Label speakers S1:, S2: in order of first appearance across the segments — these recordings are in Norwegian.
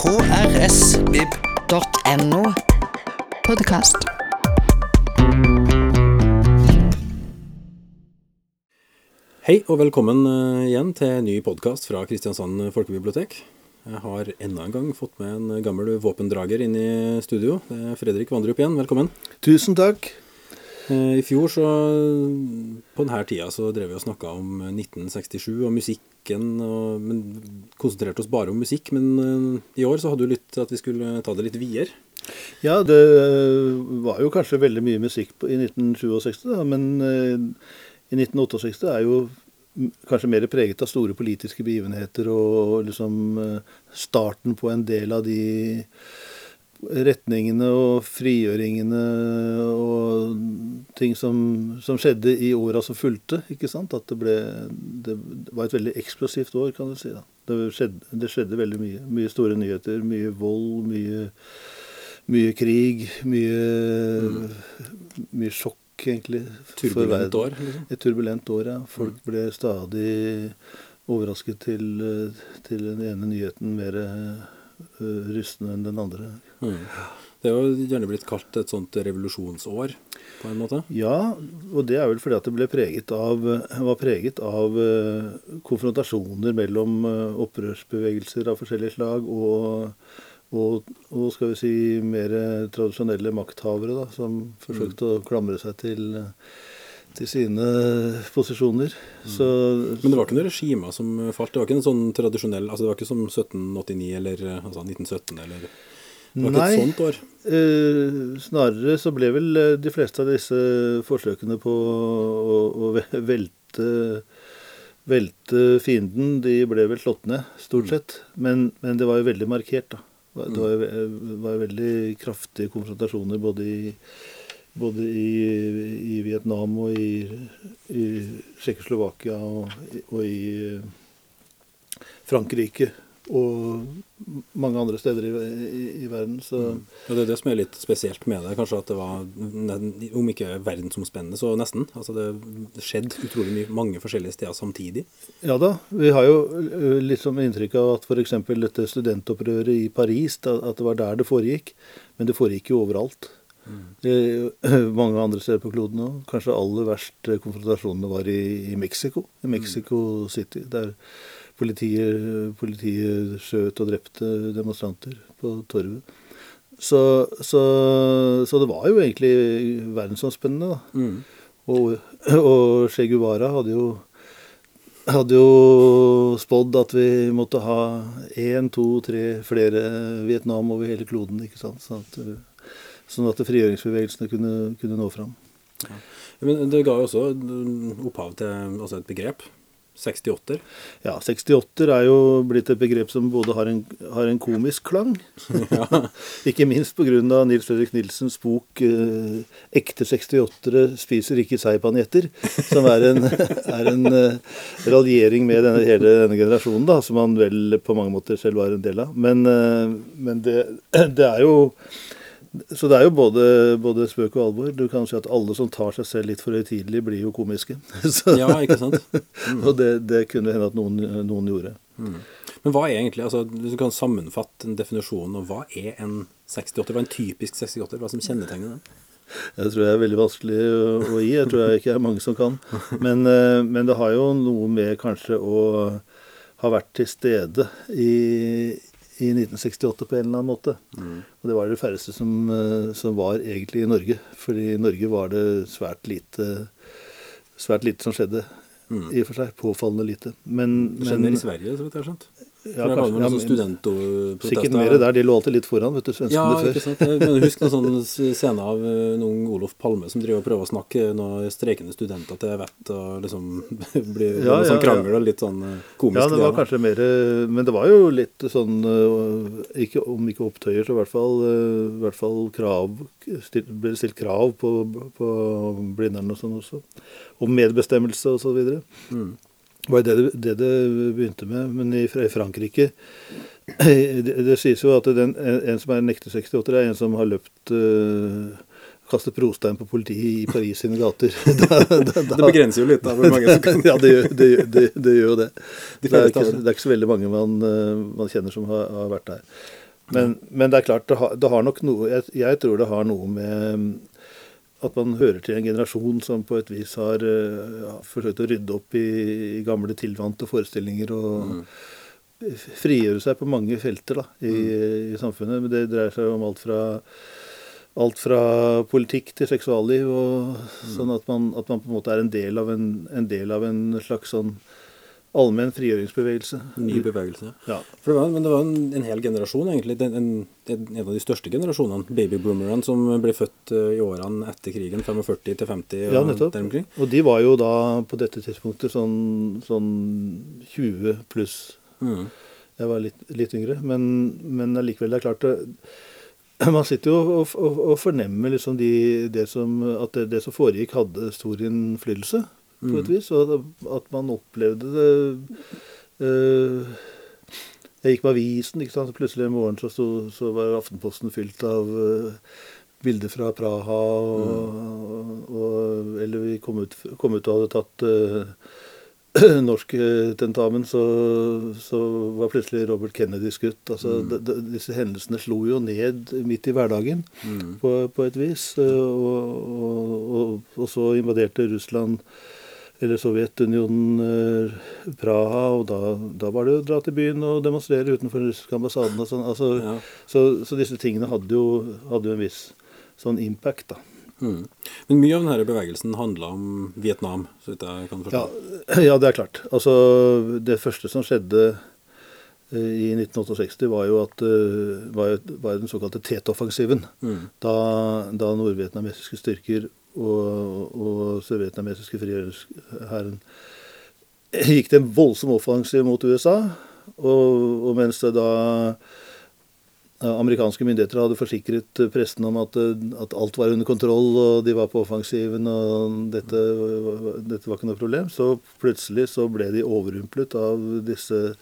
S1: krsvib.no.
S2: Podkast.
S3: Hei og velkommen eh, igjen til en ny podkast fra Kristiansand folkebibliotek. Jeg har enda en gang fått med en gammel våpendrager inn i studio. Det er Fredrik Vandrup igjen, velkommen.
S4: Tusen takk.
S3: Eh, I fjor, så på denne tida, så drev vi og snakka om 1967 og musikken, og, men konsentrerte oss bare om musikk. Men eh, i år så hadde du lytt at vi skulle ta det litt videre.
S4: Ja, det var jo kanskje veldig mye musikk i 1967, da, men eh, i 1968 er jo kanskje mer preget av store politiske begivenheter og liksom eh, starten på en del av de retningene og frigjøringene og ting som, som skjedde i åra som fulgte. ikke sant? At det ble Det var et veldig eksplosivt år, kan du si. da. Det skjedde, det skjedde veldig mye. Mye store nyheter, mye vold, mye, mye krig, mye, mye sjokk, egentlig.
S3: Turbulent år, liksom.
S4: Et turbulent år, ja. Folk ble stadig overrasket til, til den ene nyheten mer rystende enn den andre.
S3: Mm. Det er jo gjerne blitt kalt et sånt revolusjonsår, på en måte.
S4: Ja, og det er vel fordi at det preget av, var preget av eh, konfrontasjoner mellom eh, opprørsbevegelser av forskjellige slag og, og, og skal vi si mer tradisjonelle makthavere da, som forsøkte å klamre seg til, til sine posisjoner. Så,
S3: Men det var ikke noen regimer som falt. Det var ikke en sånn tradisjonell altså Det var ikke som 1789 eller altså 1917 eller Det var ikke
S4: Nei.
S3: et sånt år.
S4: Eh, snarere så ble vel eh, de fleste av disse forsøkene på å, å velte, velte fienden, de ble vel slått ned, stort sett. Men, men det var jo veldig markert, da. Det var, jo var jo veldig kraftige konfrontasjoner både i, både i, i Vietnam og i, i Tsjekkoslovakia og, og i eh, Frankrike. Og mange andre steder i, i, i verden. Så
S3: Ja, det er det som er litt spesielt med det. Kanskje at det var, om ikke verdensomspennende, så nesten. Altså det skjedde utrolig mye, mange forskjellige steder samtidig.
S4: Ja da. Vi har jo litt sånn inntrykk av at f.eks. dette studentopprøret i Paris, at det var der det foregikk. Men det foregikk jo overalt. Eh, mange andre steder på kloden òg. Kanskje aller verst eh, konfrontasjonene var i, i Mexico. I Mexico City. Der politiet, politiet skjøt og drepte demonstranter på torvet. Så, så, så det var jo egentlig verdensomspennende, da.
S3: Mm.
S4: Og, og Che Guevara hadde jo, hadde jo spådd at vi måtte ha én, to, tre flere Vietnam over hele kloden. ikke sant? Sånn at, uh, sånn at frigjøringsbevegelsene kunne, kunne nå fram.
S3: Men det ga jo også opphav til altså et begrep. 68-er.
S4: Ja, 68 er jo blitt et begrep som både har en, har en komisk klang, ikke minst pga. Nils Fredrik Nilsens bok eh, 'Ekte 68-ere spiser ikke seigpanetter', som er en, er en eh, raljering med denne, hele denne generasjonen, da, som han vel på mange måter selv var en del av. Men, eh, men det, det er jo så det er jo både, både spøk og alvor. Du kan si at alle som tar seg selv litt for høytidelig, blir jo komiske. Så,
S3: Ja, ikke sant?
S4: og det, det kunne hende at noen, noen gjorde.
S3: Men hva er egentlig, altså hvis du kan sammenfatte en definisjon av hva er en 68? Hva er en typisk 68? Hva som kjennetegner den?
S4: Jeg tror jeg er veldig vanskelig å, å gi. Jeg tror jeg ikke er mange som kan. Men, eh, men det har jo noe med kanskje å ha vært til stede i, i 1968 på en eller annen måte. Og det var det færreste som, eh, som var egentlig i Norge. Fordi i Norge var det svært lite, svært lite som skjedde. I og for seg. Påfallende lite. Men,
S3: Det skjedde
S4: men
S3: i Sverige, så vidt jeg har skjønt.
S4: Ja,
S3: det var
S4: kanskje, ja,
S3: noen
S4: men-
S3: studentprotester.
S4: sikkert mer der. De lå alltid litt foran, vet du,
S3: Ja,
S4: svenskene
S3: ikke
S4: før.
S3: sant. Jeg kan huske en sånn scene av noen Olof Palme som driver og prøver å snakke noen streikende studenter til vett, og liksom blir
S4: Ja,
S3: sånn
S4: ja, ja.
S3: krangel og litt sånn eh, komisk.
S4: Ja, det var kanskje mer Men det var jo litt sånn ikke, Om ikke opptøyer, så i hvert fall, i hvert fall krav stil, ble stilt krav på, på Blindern og sånn også. Om medbestemmelse og så videre.
S3: Mm.
S4: Var det det, det begynte med. Men i, i Frankrike det, det sies jo at den, en, en som er nekter 68, er en som har løpt øh, kastet brostein på politiet i Paris sine gater. da, da, da,
S3: Det begrenser jo litt da, hvor mange som kan
S4: ja, det, gjør- det, det, det gjør jo det.
S3: De
S4: Det er, ikke,
S3: det.
S4: er ikke så veldig mange man, eh, man kjenner som har, har vært der. Men, men det er klart, det har, har nok noe jeg, jeg tror det har noe med at man hører til en generasjon som på et vis har ja, forsøkt å rydde opp i, i gamle tilvante forestillinger og
S3: Mm.
S4: frigjøre seg på mange felter da, i, i samfunnet. Men det dreier seg om alt fra, alt fra politikk til seksualliv, og sånn at man, at man på en måte er en del av en, en, del av en slags sånn allmenn frigjøringsbevegelse.
S3: Ny bevegelse.
S4: Ja.
S3: Det var, men det var en, en hel generasjon, egentlig. En, en, en av de største generasjonene. Babyboomerne som ble født eh, i årene etter krigen. 45 til 50 og
S4: Ja, nettopp.
S3: der omkring.
S4: Og de var jo da på dette tidspunktet sånn, sånn 20 pluss.
S3: Mm.
S4: Jeg var litt, litt yngre, men, men allikevel, det er klart det, Man sitter jo og, og, og fornemmer liksom de, det som, at det, det som foregikk, hadde stor innflytelse, på et vis. Og at, man opplevde det uh, Jeg gikk med avisen, ikke sant? så plutselig en morgen så, sto, så var Aftenposten fylt av uh, bilder fra Praha, og, og, eller vi kom ut, kom ut og hadde tatt uh, eh, tentamen, så, så var plutselig Robert Kennedy skutt. Altså, mm. de, de, disse hendelsene slo jo ned midt i hverdagen
S3: Mm.
S4: på, på et vis. Og, og, og, og så invaderte Russland eller Sovjetunionen eh, Praha, og da, da var det å dra til byen og demonstrere utenfor den russiske ambassaden. Og sånn. altså,
S3: Ja.
S4: så, så disse tingene hadde jo, hadde jo en viss sånn impact, da.
S3: Mm. Men mye av denne bevegelsen handla om Vietnam, så vidt jeg kan
S4: Ja,
S3: forstå.
S4: ja, det er klart. Altså, det første som skjedde eh, i 1968, var jo at eh, var, jo- var jo den såkalte Tet-offensiven.
S3: Mm.
S4: Da, da nordvietnamesiske styrker og, og sørvietnamesiske frigjøringshæren gikk til en voldsom offensiv mot USA. Og, og mens det da Amerikanske myndigheter hadde forsikret eh, pressen om at, eh, at alt var under kontroll, og de var på offensiven, og dette, dette var ikke noe problem. Så plutselig så ble de overrumplet av disse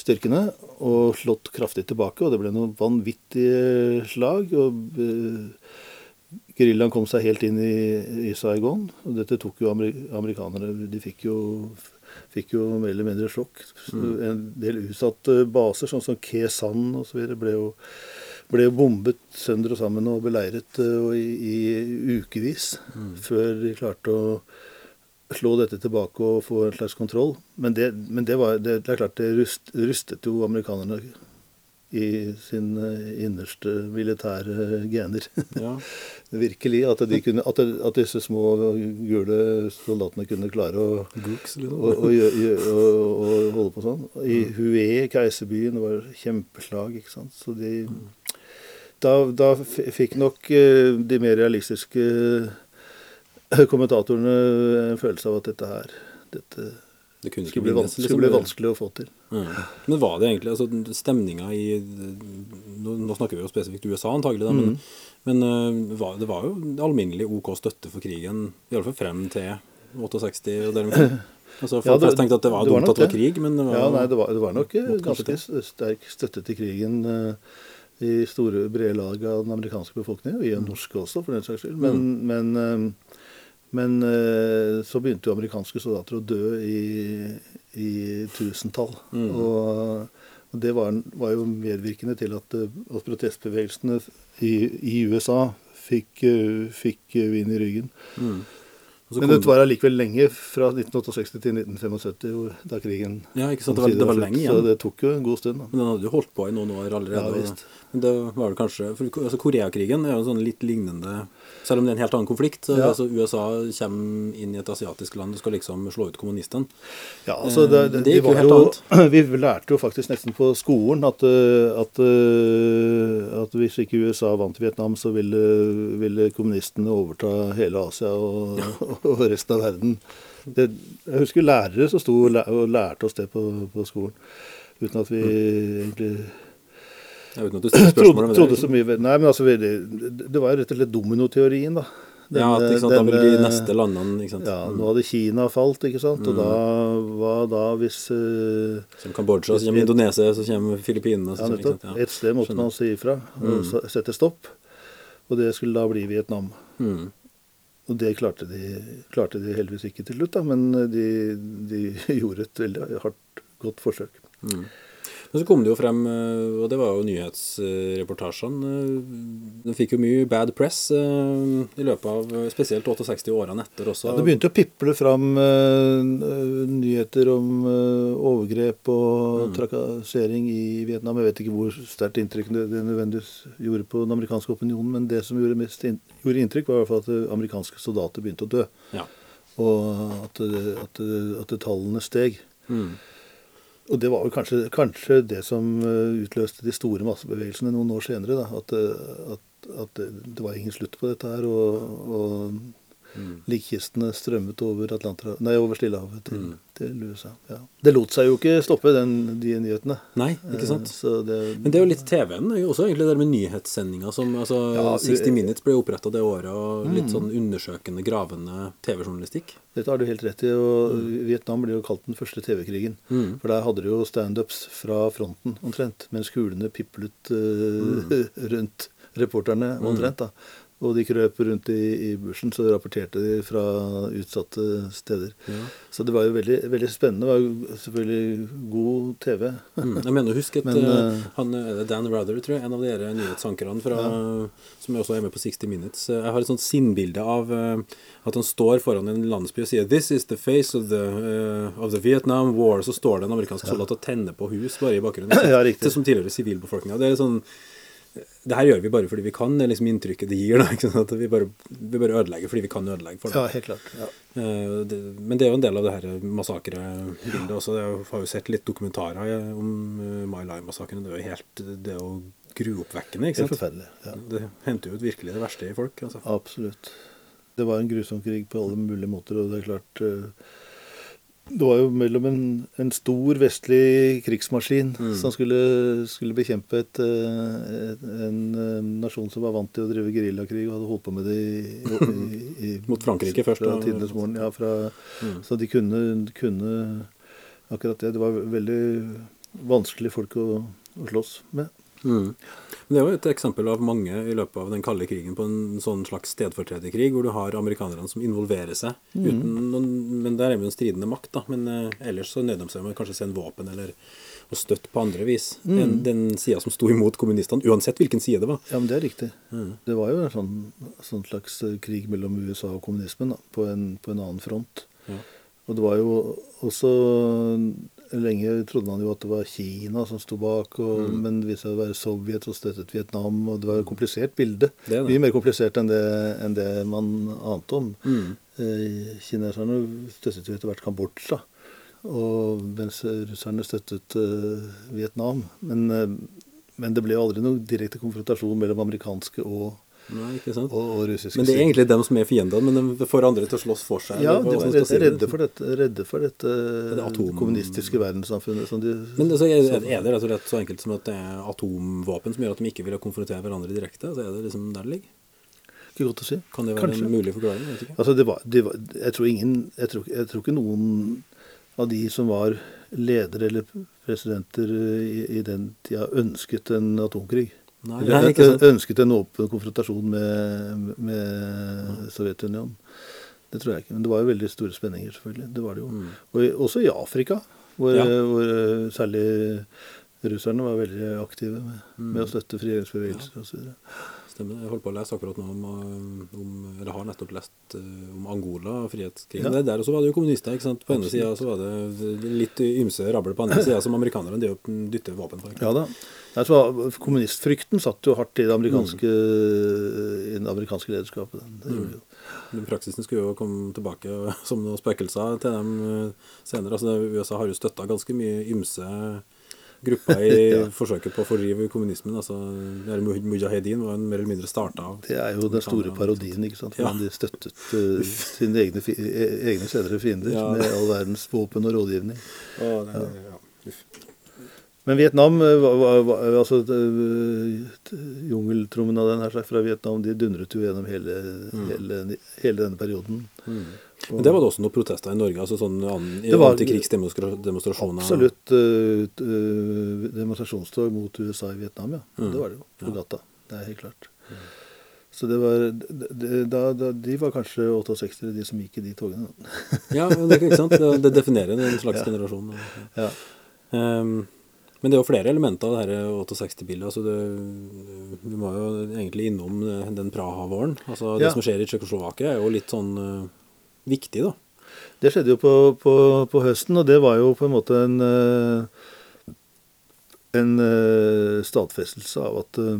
S4: styrkene og slått kraftig tilbake. Og det ble noen vanvittige slag. og eh, Geriljaen kom seg helt inn i, i Saigon. og Dette tok jo ameri amerikanerne De fikk jo, fikk jo mer eller mindre sjokk. Mm. En del utsatte baser, sånn som Khe San osv., ble jo ble bombet sønder og sammen og beleiret eh, og i, i ukevis før de klarte å slå dette tilbake og få en slags kontroll. Men det, men det, var, det, det er klart det rust, rustet jo amerikanerne i sin eh, innerste militære gener.
S3: Ja.
S4: Virkelig. At, de kunne, at, at disse små gule soldatene kunne klare å,
S3: Guks,
S4: å, å, å, holde på sånn. I Hue, keiserbyen, det var kjempeslag. ikke sant? Så de, da, da fikk nok eh, de mer realistiske eh, kommentatorene en følelse av at dette her dette
S3: Det
S4: skulle bli, skulle bli vanskelig å få til.
S3: Ja. Men var det egentlig altså stemninga i nå, nå snakker vi jo spesifikt USA, antagelig, da, men, men øh, var, det var jo alminnelig OK støtte for krigen, iallfall frem til 68 og der Altså, Altså,
S4: Ja,
S3: folk
S4: det-
S3: tenkte at det var dumt at det var krig, men det var,
S4: Ja, nei, det var, det var nok eh, ganske sterk støtte til krigen uh, i store, brede lag av den amerikanske befolkningen, og i den norske også, for den saks skyld. Men, men, eh, men eh, så begynte jo amerikanske soldater å dø i, i tusentall. Og, og det var, var jo medvirkende til at, eh, at protestbevegelsene i, i USA fikk, eh, fikk vind i ryggen.
S3: mm.
S4: Men det var allikevel lenge, fra 1968 til 1975, da krigen
S3: Ja, ikke sant, det var, det var lenge
S4: Så det tok jo en god stund. da.
S3: Men den hadde jo holdt på i noen år allerede.
S4: Ja, visst.
S3: Men det var det kanskje for, altså Koreakrigen er jo sånn litt lignende Selv om det er en helt annen konflikt.
S4: Ja.
S3: altså, USA kommer inn i et asiatisk land og skal liksom slå ut kommunistene.
S4: Ja, altså det,
S3: Eh,
S4: det,
S3: det gikk jo helt
S4: jo, Vi lærte jo faktisk nesten på skolen at, eh, at, eh, at hvis ikke USA vant Vietnam, så ville, ville kommunistene overta hele Asia og, og resten av verden. Det, jeg husker lærere som sto og og lærte oss det på, på skolen. Uten at vi egentlig
S3: Jeg
S4: trodde, trodde så mye Nei, men altså, det, det var jo rett og slett dominoteorien, da.
S3: ja, at, ikke sant, da vil de neste landene ikke sant?
S4: Ja,
S3: Mm.
S4: nå hadde Kina falt, ikke sant. Og da, hva da hvis
S3: uh, Som Kambodsja, så kommer Indonesia, så kommer Filippinene. Så
S4: Ja, nettopp.
S3: Ja.
S4: Et sted måtte man si ifra og mm. sette stopp. Og det skulle da bli Vietnam.
S3: Mm.
S4: Og det klarte de, klarte de heldigvis ikke til slutt, da, men de, de gjorde et veldig hardt, godt forsøk.
S3: Mm. Men så kom det jo frem, eh, og det var jo nyhetsreportasjene eh, Den fikk jo mye bad press eh, i løpet av spesielt 68 årene etter også.
S4: Ja, det begynte å piple fram nyheter om overgrep og trakassering i Vietnam. Jeg vet ikke hvor sterkt inntrykk det, det nødvendigvis gjorde på den amerikanske opinionen, men det som gjorde mest inn, gjorde inntrykk, var i hvert fall at amerikanske soldater begynte å dø.
S3: Ja.
S4: Og at, det- at, at tallene steg.
S3: Mm.
S4: Og det var jo kanskje, kanskje det som eh, utløste de store massebevegelsene noen år senere. Da. At, eh, at, at det, var ingen slutt på dette her. Og, og likkistene strømmet over, nei, over Stillehavet til, til USA. Ja. Det lot seg jo ikke stoppe, den, de nyhetene.
S3: Nei, ikke sant?
S4: Eh, Så det,
S3: Men det er jo litt TV-en også, egentlig det med nyhetssendinga som altså,
S4: Ja,
S3: 60 Minutes ble oppretta det året, og
S4: Mm.
S3: litt sånn undersøkende, gravende TV-journalistikk.
S4: Dette har du helt rett i. og Vietnam ble jo kalt den første TV-krigen.
S3: Mm.
S4: For der hadde du jo standups fra fronten omtrent, mens kulene piplet eh, rundt reporterne omtrent. da. Og de krøp rundt i, i bushen, så rapporterte de fra utsatte steder. Så det var jo veldig, veldig spennende. Det var jo selvfølgelig god TV.
S3: Mm. Jeg mener å huske at eh, han, eh, Dan Rather, tror jeg, en av dere nyhetsankerne fra, som også er med på 60 Minutes, jeg har et sånt sinnbilde av uh, at han står foran en landsby og sier 'This is the face of the, uh, of the Vietnam War', så står det en amerikansk soldat og tenner på hus bare i bakgrunnen.
S4: Ja, riktig.
S3: Det som tilhører sivilbefolkninga. Det er sånn det her gjør vi bare fordi vi kan, det er liksom inntrykket det gir. da, ikke sant? At vi bare, vi bare ødelegger fordi vi kan ødelegge for det.
S4: Ja, helt klart. Ja.
S3: Eh, men det er jo en del av det her massakrebildet også. Jeg har jo sett litt dokumentarer eh, om Mai My Lai-massakren. Det er jo helt Det er jo gruoppvekkende, ikke sant?
S4: Helt
S3: er
S4: forferdelig. Ja.
S3: Det henter jo ut virkelig det verste i folk. altså.
S4: Absolutt. Det var en grusom krig på alle mulige måter, og det er klart eh, Det var jo mellom en, en stor vestlig krigsmaskin som skulle, skulle bekjempe et, eh, et, en eh, nasjon som var vant til å drive geriljakrig og hadde holdt på med det i, i, i
S3: Mot Frankrike først,
S4: Fra tidenes morgen. Ja, fra, Så de kunne, kunne akkurat det. Det var veldig vanskelig folk å, å slåss med.
S3: Mm. Men Det er jo et eksempel av mange i løpet av den kalde krigen på en sånn slags stedfortrederkrig, hvor du har amerikanerne som involverer seg. Uten noen, men Der er vi jo en stridende makt, da. Men eh, ellers så nødde de seg med kanskje å sende våpen eller å støtte på andre vis. Den, den sida som sto imot kommunistene, uansett hvilken side det var.
S4: Ja, men det er riktig. Det var jo en sånn, sånn slags eh, krig mellom USA og kommunismen da, på, en, på en annen front.
S3: Ja.
S4: Og det var jo også Lenge trodde man jo at det var Kina som sto bak, og, men det viste seg å være Sovjet som støttet Vietnam. og Det var et komplisert bilde.
S3: Det det.
S4: Mye mer komplisert enn det, enn det man ante om. Eh, Kineserne støttet jo etter hvert Kambodsja, og mens russerne støttet eh, Vietnam. Men, eh, men det ble jo aldri noen direkte konfrontasjon mellom amerikanske og,
S3: Nei, ikke sant?
S4: og, og russiske
S3: Men det er egentlig dem som er fiendene, men de får andre til å slåss for seg.
S4: Ja, de
S3: er
S4: redde, redde for dette, redde for dette
S3: det
S4: kommunistiske verdenssamfunnet. Som de,
S3: Men altså, er, er det rett og slett så enkelt som at det er atomvåpen som gjør at de ikke vil konfrontere hverandre direkte? Så er det liksom der det ligger?
S4: Ikke godt å si.
S3: Kan det være
S4: Kanskje.
S3: en mulig forklaring? Jeg ikke.
S4: Altså, det var, det var, jeg, tror ingen, jeg, tror, jeg tror ikke noen av de som var ledere eller presidenter i, i den tida, ønsket en atomkrig.
S3: Nei,
S4: Eller
S3: ikke sant.
S4: ønsket en åpen konfrontasjon med, med Sovjetunionen. Det tror jeg ikke. Men det var jo veldig store spenninger, selvfølgelig. Det var det jo. Og også i Afrika, hvor,
S3: Ja.
S4: hvor eh, særlig russerne var veldig aktive med, med å støtte frigjøringsbevegelser osv.
S3: Stemmer. Jeg holdt på å lese akkurat nå om, eh, om Eller har nettopp lest eh, om Angola og frihetskrigen.
S4: Ja.
S3: Der også var det jo kommunister. ikke sant? På ene sida så var det litt ymse rabler på andre sida som amerikanerne dytter våpen for.
S4: Ja da. Nei, så kommunistfrykten satt jo hardt i det amerikanske, i det amerikanske lederskapet. Det gjorde jo.
S3: Den praksisen skulle jo komme tilbake som noen spøkelser til dem eh, senere. Altså, USA har jo støtta ganske mye ymse grupper i
S4: Ja.
S3: forsøket på å fordrive kommunismen. altså Mujahedin var en mer eller mindre starta av
S4: Det er jo den store parodien, ikke sant.
S3: Ja.
S4: Men de støttet uh, sine egne, fi- e- egne senere fiender
S3: Ja.
S4: med all verdens våpen og rådgivning.
S3: Å, det, ja. Uff.
S4: Men Vietnam, eh, altså Jungeltrommen av den her fra Vietnam, de dundret jo gjennom hele, hele, hele denne perioden.
S3: Men det var det også noen protester i Norge? altså sånn Antikrigsdemonstrasjoner?
S4: Absolutt eh, demonstrasjonstog mot USA i Vietnam, ja.
S3: Mm.
S4: Det var det jo. På gata. Det er helt klart. Så det var, de, da, De var kanskje 68 de som gikk i de togene.
S3: Ja, det, ikke sant? Det, definerer en slags
S4: Ja.
S3: generasjon.
S4: Ja.
S3: Ehm, Men det er jo flere elementer av det 68-bildet. altså det- Vi må jo egentlig innom eh, den Praha-våren. Altså Det
S4: Ja.
S3: som skjer i Tsjekkoslovakia, er jo litt sånn eh, viktig, da.
S4: Det skjedde jo på, på, på høsten, og det var jo på en måte en eh, en eh, stadfestelse av at eh,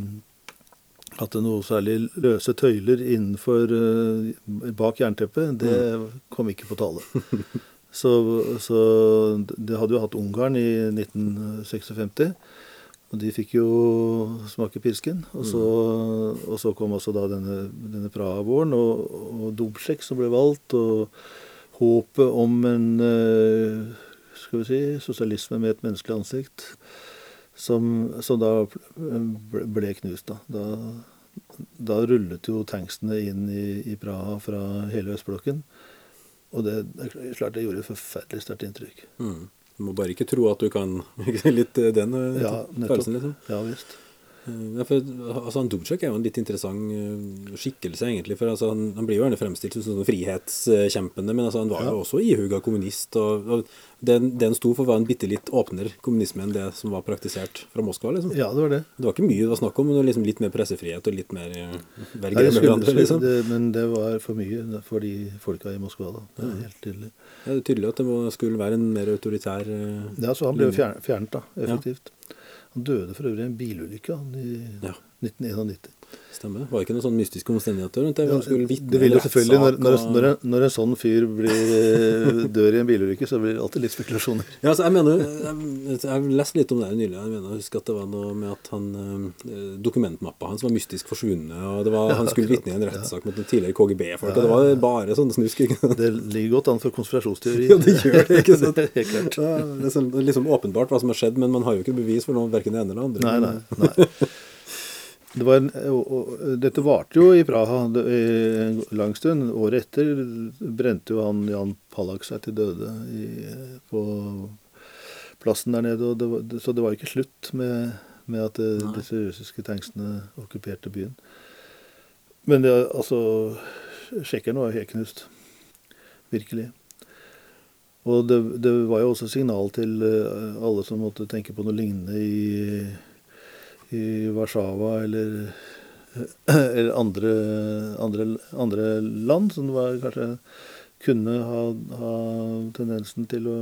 S4: at noe særlig løse tøyler innenfor eh, bak jernteppet, det kom ikke på tale. Så, så det hadde jo hatt Ungarn i 1956. Og de fikk jo smake pisken. Og så, og så kom også da denne, denne Praha-våren og, og Dubček som ble valgt. Og håpet om en eh, skal vi si, sosialisme med et menneskelig ansikt. Som, som da ble knust. Da. Da, da rullet jo tanksene inn i, i Praha fra hele østblokken. Og det, det er klart det gjorde et forferdelig sterkt inntrykk.
S3: Mm. Du må bare ikke tro at du kan litt eh, den eh,
S4: Ja,
S3: følelsen, liksom.
S4: Ja visst.
S3: Eh, Ja, for, altså, han Dubcek er jo en litt interessant eh, skikkelse, egentlig. For altså, han, han blir jo gjerne fremstilt som sånn frihetskjempende, men altså, han var
S4: Ja.
S3: jo også ihuga kommunist. Og, og det, det han sto for, var en bitte litt åpnere kommunisme enn det som var praktisert fra Moskva. liksom.
S4: Ja, det var det.
S3: Det var ikke mye det var snakk om, men liksom litt mer pressefrihet og litt mer være grei med hverandre. liksom.
S4: det, men det var for mye for de folka i Moskva da. Det er helt tydelig.
S3: Ja, det er tydelig at det må, skulle være en mer autoritær eh,
S4: Ja, så han ble jo fjern, fjernet da,
S3: Ja.
S4: Han døde for øvrig i en bilulykke i
S3: Ja.
S4: 1991.
S3: stemme. Var det ikke noen sånn mystiske omstendigheter rundt det? Ja, vitne
S4: det vil jo selvfølgelig, når, når, når, en, når en sånn fyr blir, eh, dør i en bilulykke, så blir det alltid litt spekulasjoner.
S3: Ja, altså, jeg mener, jeg, jeg har lest litt om det nylig. Jeg mener, jeg husker at det var noe med at han, eh, dokumentmappa hans var mystisk forsvunnet, og det var, han skulle vitne i en rettssak mot en tidligere KGB-folk, og det var bare sånn snusk.
S4: Det ligger godt an for konspirasjonsteori.
S3: Ja, det gjør det, ikke sant?
S4: Helt klart.
S3: Ja, det er sånn- er liksom åpenbart hva som har skjedd, men man har jo ikke bevis for noe, hverken det ene eller det andre.
S4: Nei, nei. nei. Det var en, og, og, dette varte jo i Praha en lang stund. Året etter brente jo han Jan Pallak seg til døde i, på plassen der nede. Det var, så det var ikke slutt med, med at det, disse russiske tanksene okkuperte byen. Men det, altså Tsjekkerne var helt knust. Virkelig. Og det, det var jo også signal til eh, alle som måtte tenke på noe lignende i, i Warszawa eller, eller andre, andre, andre land som var, kanskje kunne ha, ha tendensen til å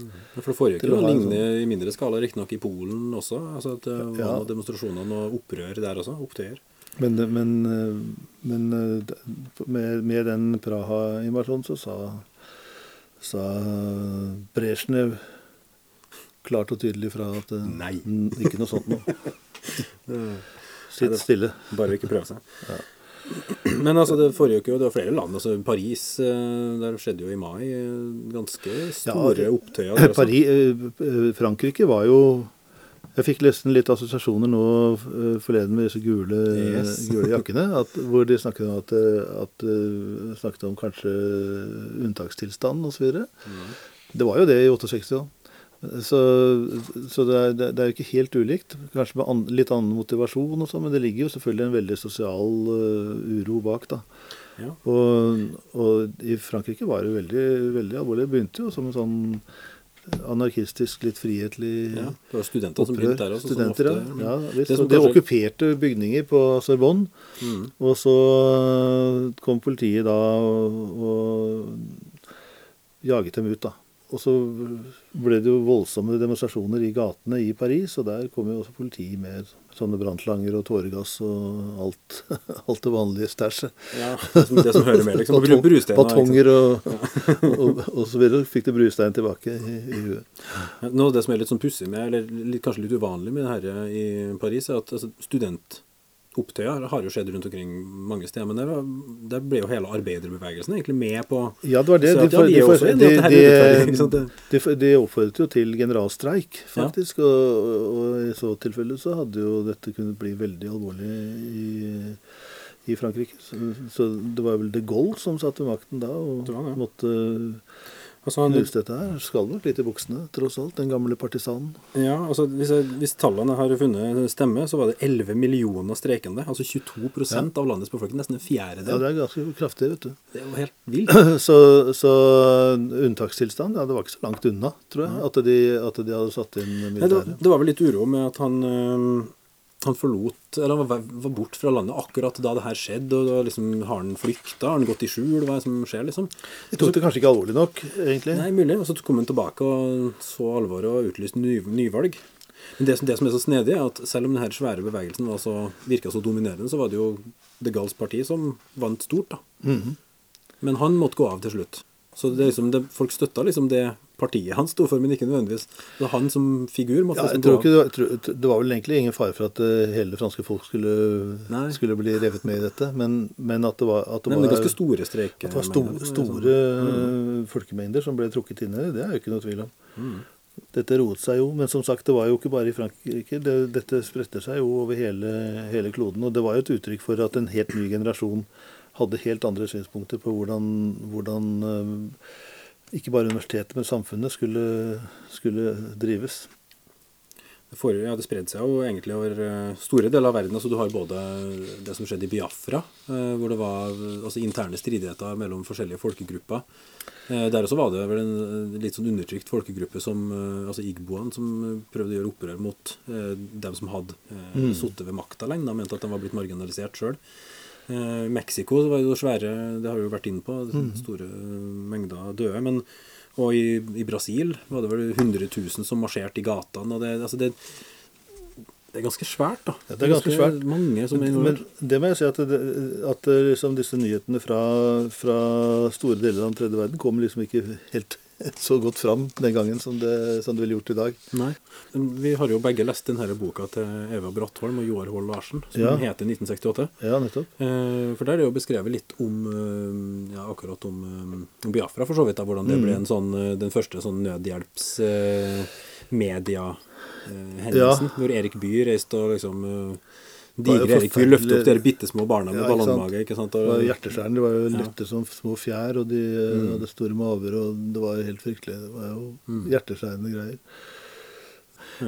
S3: Ja, For det foregikk jo lignende i mindre skala, riktignok i Polen også. altså at Det var
S4: Ja.
S3: demonstrasjoner og opprør der også. Opptøyer.
S4: Men, men, eh, men eh, med, med den Praha-invasjonen så sa, sa Brezjnev klart og tydelig fra at eh,
S3: Nei.
S4: ikke noe sånt noe. Sitt stille.
S3: Bare ikke prøve seg. Men altså, det forrige jo det var flere land. altså Paris, eh, der skjedde jo i mai eh, ganske store
S4: Ja,
S3: opptøyer.
S4: Paris, eh, Frankrike var jo Jeg fikk nesten litt assosiasjoner nå forleden med disse gule,
S3: Yes.
S4: gule jakkene. At, hvor de snakket om, at, at, snakket om kanskje unntakstilstand osv.
S3: Mm.
S4: Det var jo det i 68 da. Så, så det, er, det er jo ikke helt ulikt. Kanskje med an, litt annen motivasjon, og så, men det ligger jo selvfølgelig en veldig sosial uh, uro bak. da.
S3: Ja.
S4: Og, og i Frankrike var det veldig, veldig alvorlig. Det begynte jo som en sånn anarkistisk, litt frihetlig
S3: Ja, det var studenter som begynte der også.
S4: Studenter,
S3: ofte-
S4: ja. ja visst.
S3: Det som
S4: Og de
S3: kanskje-
S4: okkuperte bygninger på Sorbonne.
S3: Mm.
S4: Og så kom politiet da og, og jaget dem ut, da. Og så ble det jo voldsomme demonstrasjoner i gatene i Paris, og der kom jo også politi med sånne brannslanger og tåregass og alt, alt det vanlige stæsjet.
S3: Ja, det som, det som hører med, liksom.
S4: Batong- Batonger og, og, og så videre. Fikk de brustein tilbake i, i huet.
S3: Ja, av det som er litt sånn pussig med, eller litt, kanskje litt uvanlig med det her i Paris, er at altså, studentopptøyer har jo skjedd rundt omkring mange steder. Men der, der ble jo hele arbeiderbevegelsen egentlig med på
S4: Ja, det var det.
S3: At, ja,
S4: de, de, de oppfordret jo til generalstreik, faktisk. Og, og i så tilfelle så hadde jo dette kunnet bli veldig alvorlig i, i Frankrike. Så, så det var vel de Gaulle som satt ved makten da, og måtte
S3: Altså,
S4: Knust dette her. Skal nok litt i buksene, tross alt. Den gamle partisanen.
S3: ja, altså hvis, jeg, hvis tallene har funnet stemme, så var det 11 millioner streikende. Altså 22 ja. av landets befolkning. Nesten en
S4: Ja, det er ganske kraftig, vet du.
S3: det er jo helt vilt.
S4: Så, så unntakstilstand, ja, det var ikke så langt unna, tror jeg, at de, at de hadde satt inn
S3: militæret. det, det var vel litt uro med at han øhm, han forlot, eller han var, var bort fra landet akkurat da det her skjedde. og da liksom, Har han flykta? Har han gått i skjul? Hva er det som skjer, liksom?
S4: De tok det kanskje ikke alvorlig nok, egentlig.
S3: Nei, mulig. Og så kom han tilbake og så alvoret og utlyste ny, nyvalg. Men det, som- det som er så snedig, er at selv om denne svære bevegelsen var så, virka så dominerende, så var det jo The Gulls parti som vant stort. da.
S4: Mhm.
S3: Men han måtte gå av til slutt. Så det er liksom, det, folk støtta liksom det partiet han sto for, men ikke nødvendigvis. Så han som figur måtte
S4: Ja, jeg
S3: liksom
S4: tror ikke det, var, det var vel egentlig ingen fare for at eh, hele det franske folk skulle, skulle bli revet med i dette, men, men at det var, at det
S3: Nei, det
S4: var,
S3: ganske store streker.
S4: at det var sto,
S3: er
S4: store eh, folkemengder som ble trukket inn i det, det er jo ikke noe tvil om.
S3: Mm.
S4: Dette roet seg jo, men som sagt, det var jo ikke bare i Frankrike. Det, dette spredte seg jo over hele, hele kloden. Og det var jo et uttrykk for at en helt ny generasjon hadde helt andre synspunkter på hvordan, hvordan eh, ikke bare universitetet, men samfunnet skulle, skulle drives.
S3: Det, forrige, ja, det spredde seg jo egentlig over eh, store deler av verden. altså Du har både det som skjedde i Biafra, eh, hvor det var altså interne stridigheter mellom forskjellige folkegrupper. Eh, Der også var det vel en litt sånn undertrykt folkegruppe som altså igboene, som prøvde å gjøre opprør mot dem som hadde mm. sittet ved makta lenge, da, mente at de var blitt marginalisert sjøl. Eh, Mexico var jo svære, det har vi jo vært inne på, store mm. mengder døde. men og i, i Brasil var det vel 100 000 som marsjerte i gatene. og det, altså det, det er ganske svært, da.
S4: Ja, det er ganske svært.
S3: Mange som er
S4: Men det må jeg si at, det, at liksom disse nyhetene fra, fra store deler av den tredje verden kommer liksom ikke helt så godt fram den gangen som det, som det ville gjort i dag.
S3: Nei. Vi har jo begge lest denne boka til Eva Brattholm og Joar Hoel Larsen, som
S4: Ja.
S3: heter 1968.
S4: Ja, nettopp.
S3: Eh, For der er jo beskrevet litt om eh, ja, akkurat om, eh, om Biafra, for så vidt. da, Hvordan det
S4: Mm.
S3: ble en sånn, den første sånn nødhjelps-media-hendelsen.
S4: Ja.
S3: Hvor Erik Bye reiste og liksom Digre Erik vil løftet opp de bitte små barna med
S4: Ja,
S3: ballongmage. ikke sant?
S4: Det var hjerteskjærende. De var jo
S3: Ja.
S4: som små fjær, og de
S3: Mm.
S4: hadde store maver, og det var jo helt fryktelig. Det var jo hjerteskjærende greier.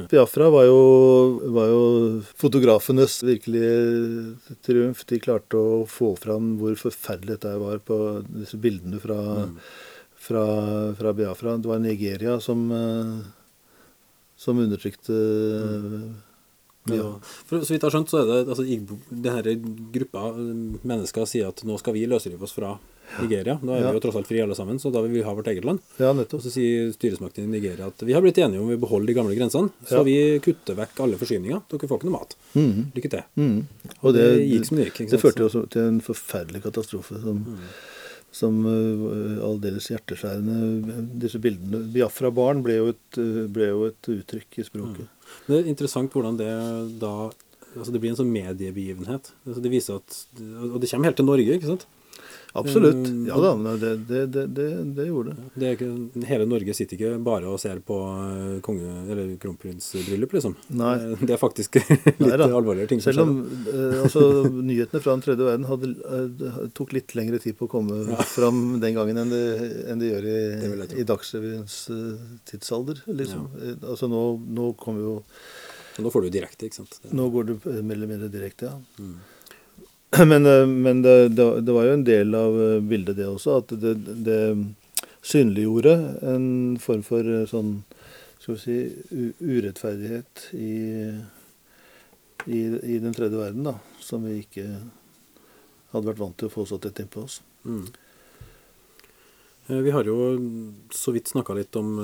S4: Biafra var jo, var jo fotografenes virkelige triumf. De klarte å få fram hvor forferdelig dette var på disse bildene fra, fra, fra Biafra. Det var Nigeria som, eh, som undertrykte
S3: ja. For Så vidt jeg har skjønt, så er det altså, denne gruppa eh, mennesker sier at nå skal vi løsrive oss fra Nigeria. Nå er
S4: Ja.
S3: vi jo tross alt frie alle sammen, så da vil vi ha vårt eget land.
S4: Ja, nettopp.
S3: så sier styresmaktene i Nigeria at vi har blitt enige om vi beholder de gamle grensene, så
S4: Ja.
S3: vi kutter vekk alle forsyninger. Dere får ikke noe mat.
S4: Mhm.
S3: Lykke til.
S4: Mhm.
S3: Og det gikk som det gikk,
S4: Det førte også til en forferdelig katastrofe som, som uh, aldeles hjerteskjærende Disse bildene Biafra-barn ble, uh, ble jo et uttrykk i språket.
S3: Det er interessant hvordan det da altså Det blir en sånn mediebegivenhet. Altså det viser at, Og det kommer helt til Norge, ikke sant?
S4: Absolutt. Ja da, det, det, det, det, gjorde det.
S3: Det ikke, hele Norge sitter ikke bare og ser på eh, konge- eller kronprinsbryllup, liksom.
S4: Nei.
S3: Eh, Det er faktisk litt
S4: Nei
S3: alvorligere ting
S4: Selv om uh, altså, nyhetene fra den tredje verden hadde, tok litt lengre tid på å komme fram den gangen enn det, enn gjør i, i Dagsrevyens tidsalder. Liksom. Ja. Altså nå, nå kommer jo
S3: Nå får du direkte, ikke sant.
S4: Nå går eh, mer eller mindre direkte, ja.
S3: Mm.
S4: Men, eh, men det, det, det var jo en del av eh, bildet, det også, at det, det synliggjorde en form for eh, sånn skal vi si, urettferdighet i, i, i den tredje verden, da, som vi ikke hadde vært vant til å få så tett innpå oss.
S3: Mm. Vi har jo så vidt snakka litt om,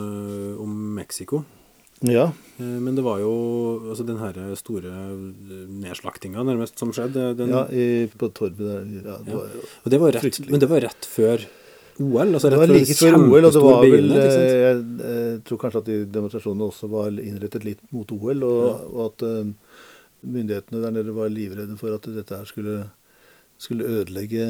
S3: om Mexico.
S4: Ja,
S3: Eh, Men det var jo altså den her store nedslaktinga nærmest som skjedde. Den,
S4: ja i, på torvet der. Ja, det
S3: Ja.
S4: var
S3: og det var rett,
S4: fryktelig.
S3: men det var rett før OL? Altså
S4: Det var like før OL, og det var vel
S3: begivenhet, jeg,
S4: eh, Jeg eh, tror kanskje at de demonstrasjonene også var innrettet litt mot OL, og, og at eh, myndighetene der nede var livredde for at dette her skulle, skulle ødelegge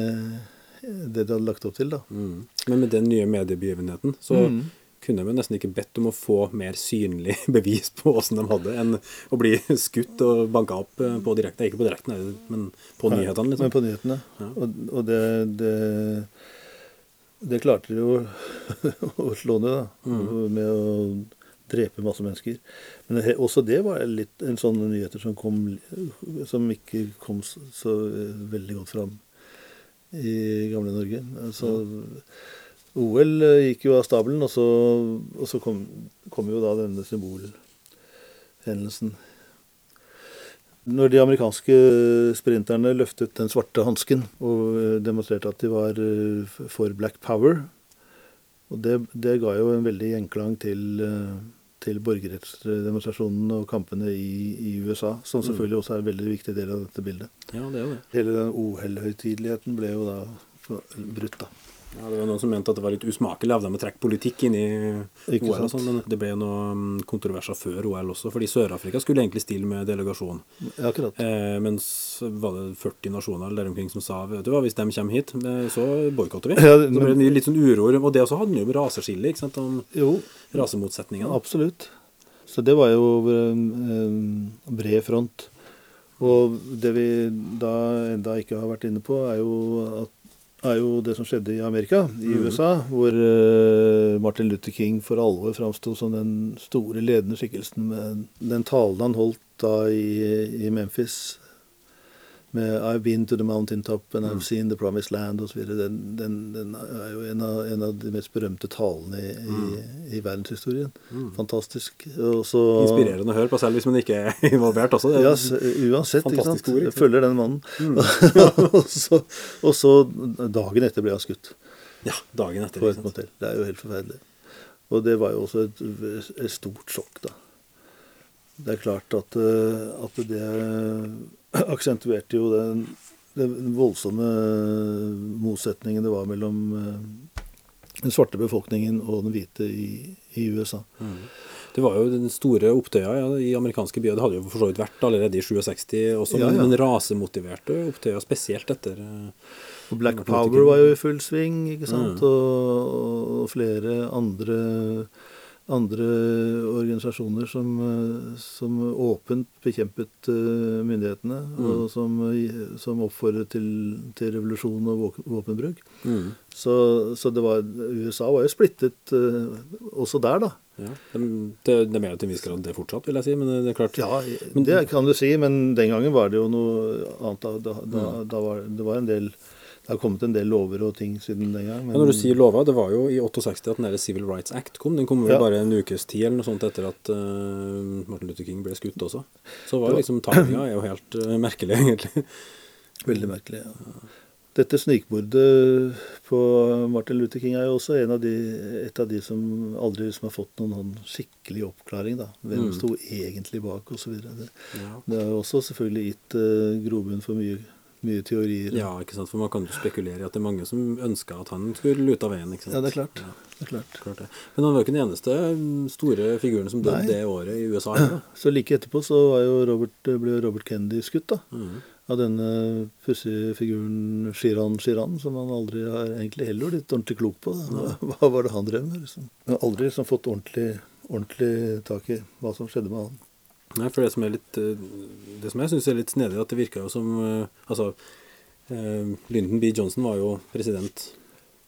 S4: det de hadde lagt opp til. da.
S3: Mm. Men med den nye mediebegivenheten så
S4: Mm.
S3: Kunne de nesten ikke bedt om å få mer synlig bevis på åssen de hadde, enn å bli skutt og banka opp eh, på direkte. Ikke på direkten, men på nyhetene,
S4: Men
S3: liksom.
S4: på nyhetene.
S3: Ja.
S4: Og, og det, det Det klarte de jo å slå ned, da. Med å drepe masse mennesker. Men også det var litt en sånn nyheter som kom Som ikke kom så, så veldig godt fram i gamle Norge. Altså, OL gikk jo av stabelen, og så, og så kom, kom jo da denne symbolhendelsen. Når de amerikanske sprinterne løftet den svarte hansken og demonstrerte at de var for Black Power og det, det ga jo en veldig gjenklang til, til borgerrettsdemonstrasjonene og kampene i, i USA, som selvfølgelig også er en veldig viktig del av dette bildet.
S3: Ja, det er det.
S4: Hele den OL-høytideligheten ble jo da brutt, da.
S3: Ja, det var Noen som mente at det var litt usmakelig av dem å trekke politikk inn i
S4: Ikke
S3: OL. og
S4: sånt,
S3: sånn, Men det ble noen kontroverser før OL også, fordi Sør-Afrika skulle egentlig stille med delegasjon.
S4: Ja, akkurat.
S3: Eh, mens var det 40 nasjoner eller der omkring som sa vet du hva, hvis de kommer hit, eh, så boikotter vi.
S4: Ja,
S3: så ble det litt sånn uro. Og det også hadde jo med ikke sant, om
S4: Jo,
S3: rasemotsetningene.
S4: absolutt. Så det var jo en bred front. Og det vi da enda ikke har vært inne på, er jo, at, er jo det som skjedde i Amerika, i USA, hvor eh, Martin Luther King for alvor framsto som den store ledende skikkelsen med den talen han holdt da i, i Memphis med 'I've been to the mountaintop and I've seen the promised land' osv. Den, den, den er jo en av, en av de mest berømte talene i, i, i verdenshistorien. Fantastisk. Også,
S3: Inspirerende å høre på, selv hvis man ikke er involvert også.
S4: Ja, uansett.
S3: Fantastisk ord, ikke sant?
S4: Jeg følger den mannen. og, så, og så dagen etter ble han skutt
S3: ja, dagen etter.
S4: på et motell. Det er jo helt forferdelig. Og det var jo også et, et stort sjokk, da. Det er klart at, eh, at det aksentuerte jo den, den voldsomme motsetningen det var mellom eh, den svarte befolkningen og den hvite i, i USA.
S3: Det var jo den store opptøya ja, i amerikanske byer. Det hadde jo for så vidt vært allerede i 67 også,
S4: Ja, ja.
S3: men, men rasemotiverte opptøya spesielt etter eh,
S4: Og Black Power var jo i full sving, ikke sant?
S3: Mm.
S4: Og, og flere andre, andre organisasjoner som, eh, som åpent bekjempet eh, myndighetene,
S3: Mm.
S4: og som, som oppfordret til, til revolusjon og våpenbruk.
S3: mm,
S4: Så, så det var, USA var jo splittet eh, også der, da.
S3: ja. det, det, er mer til en viss grad det fortsatt, vil jeg si. Men det er klart
S4: Ja, det kan du si, men den gangen var det jo noe annet. Da, da, da, da var, det var en del Det har kommet en del lover og ting siden den gang.
S3: Ja, når du sier lover, det var jo i 68 at den der Civil Rights Act kom. Den kom vel
S4: Ja.
S3: bare en ukes tid eller noe sånt etter at uh, Martin Luther King ble skutt også. Så var det liksom timinga er jo helt uh, merkelig, egentlig.
S4: Veldig merkelig. ja. Dette snikmordet på Martin Luther King er jo også en av de, et av de som aldri som har fått noen sånn skikkelig oppklaring. da. Hvem
S3: Mm.
S4: sto egentlig bak, osv. Det,
S3: Ja.
S4: det har jo også selvfølgelig gitt uh, grobunn for mye, mye teorier.
S3: ja, ikke sant. For man kan jo spekulere i at det er mange som ønska at han skulle lute av veien. ikke sant?
S4: Ja, det er klart.
S3: Ja,
S4: Det er klart.
S3: klart det. Men han var jo ikke den eneste mm, store figuren som døde det året i USA. da.
S4: Så like etterpå så var jo Robert, ble Robert Kennedy skutt, da.
S3: Mhm.
S4: Av denne pussige figuren Shiran Shiran, som han aldri har egentlig heller blitt ordentlig klok på. Hva, hva var det han drev med? liksom? Han har aldri liksom fått ordentlig, ordentlig tak i hva som skjedde med han.
S3: Nei, for det som er litt eh, Det som jeg syns er litt snedig, at det virka jo som eh, Altså, eh, Lyndon B. Johnson var jo president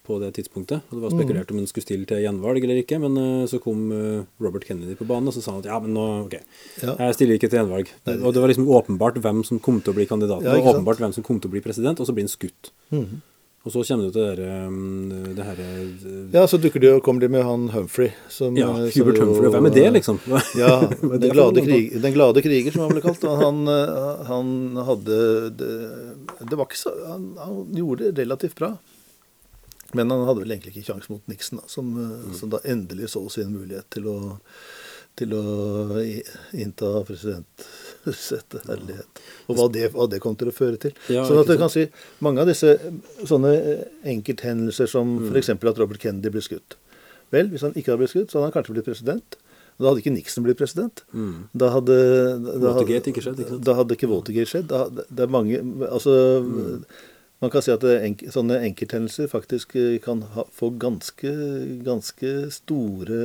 S3: på det tidspunktet. Og det var spekulert om han skulle stille til gjenvalg eller ikke, men så kom Robert Kennedy på banen, og så sa han at ja, men nå OK, jeg stiller ikke til gjenvalg. Og det var liksom åpenbart hvem som kom til å bli kandidat.
S4: Sant?
S3: åpenbart hvem som kom til å bli president, og så blir han skutt.
S4: Mhm.
S3: Og så kommer du til det der, eh, det her eh,
S4: Ja, så dukker det jo, kommer de med han Humphrey. Som,
S3: Ja,
S4: eh,
S3: Hubert
S4: jo-
S3: Humphrey. Hvem er det, liksom?
S4: Ja, den glade, krig, den glade kriger, som han ble kalt. Han, eh, han hadde det, det var ikke så, han, han gjorde det relativt bra. Men han hadde vel egentlig ikke kjangs mot Nixon, da, som, mm. som da endelig så sin mulighet til å, til å innta innta presidentsettet. Herlighet. Og hva det, hva det kom til å føre til.
S3: Ja,
S4: sånn at du kan si mange av disse sånne enkelthendelser som
S3: Mm.
S4: f.eks. at Robert Kennedy ble skutt. Vel, hvis han ikke hadde blitt skutt, så hadde han kanskje blitt president. Da hadde ikke Nixon blitt president.
S3: Mm.
S4: Da hadde da
S3: Watergate ikke skjedd, ikke sant?
S4: Da hadde ikke Watergate skjedd. Da, det er mange Altså
S3: Mm.
S4: Man kan si at enk, sånne enkelthendelser faktisk eh, kan få ganske, ganske store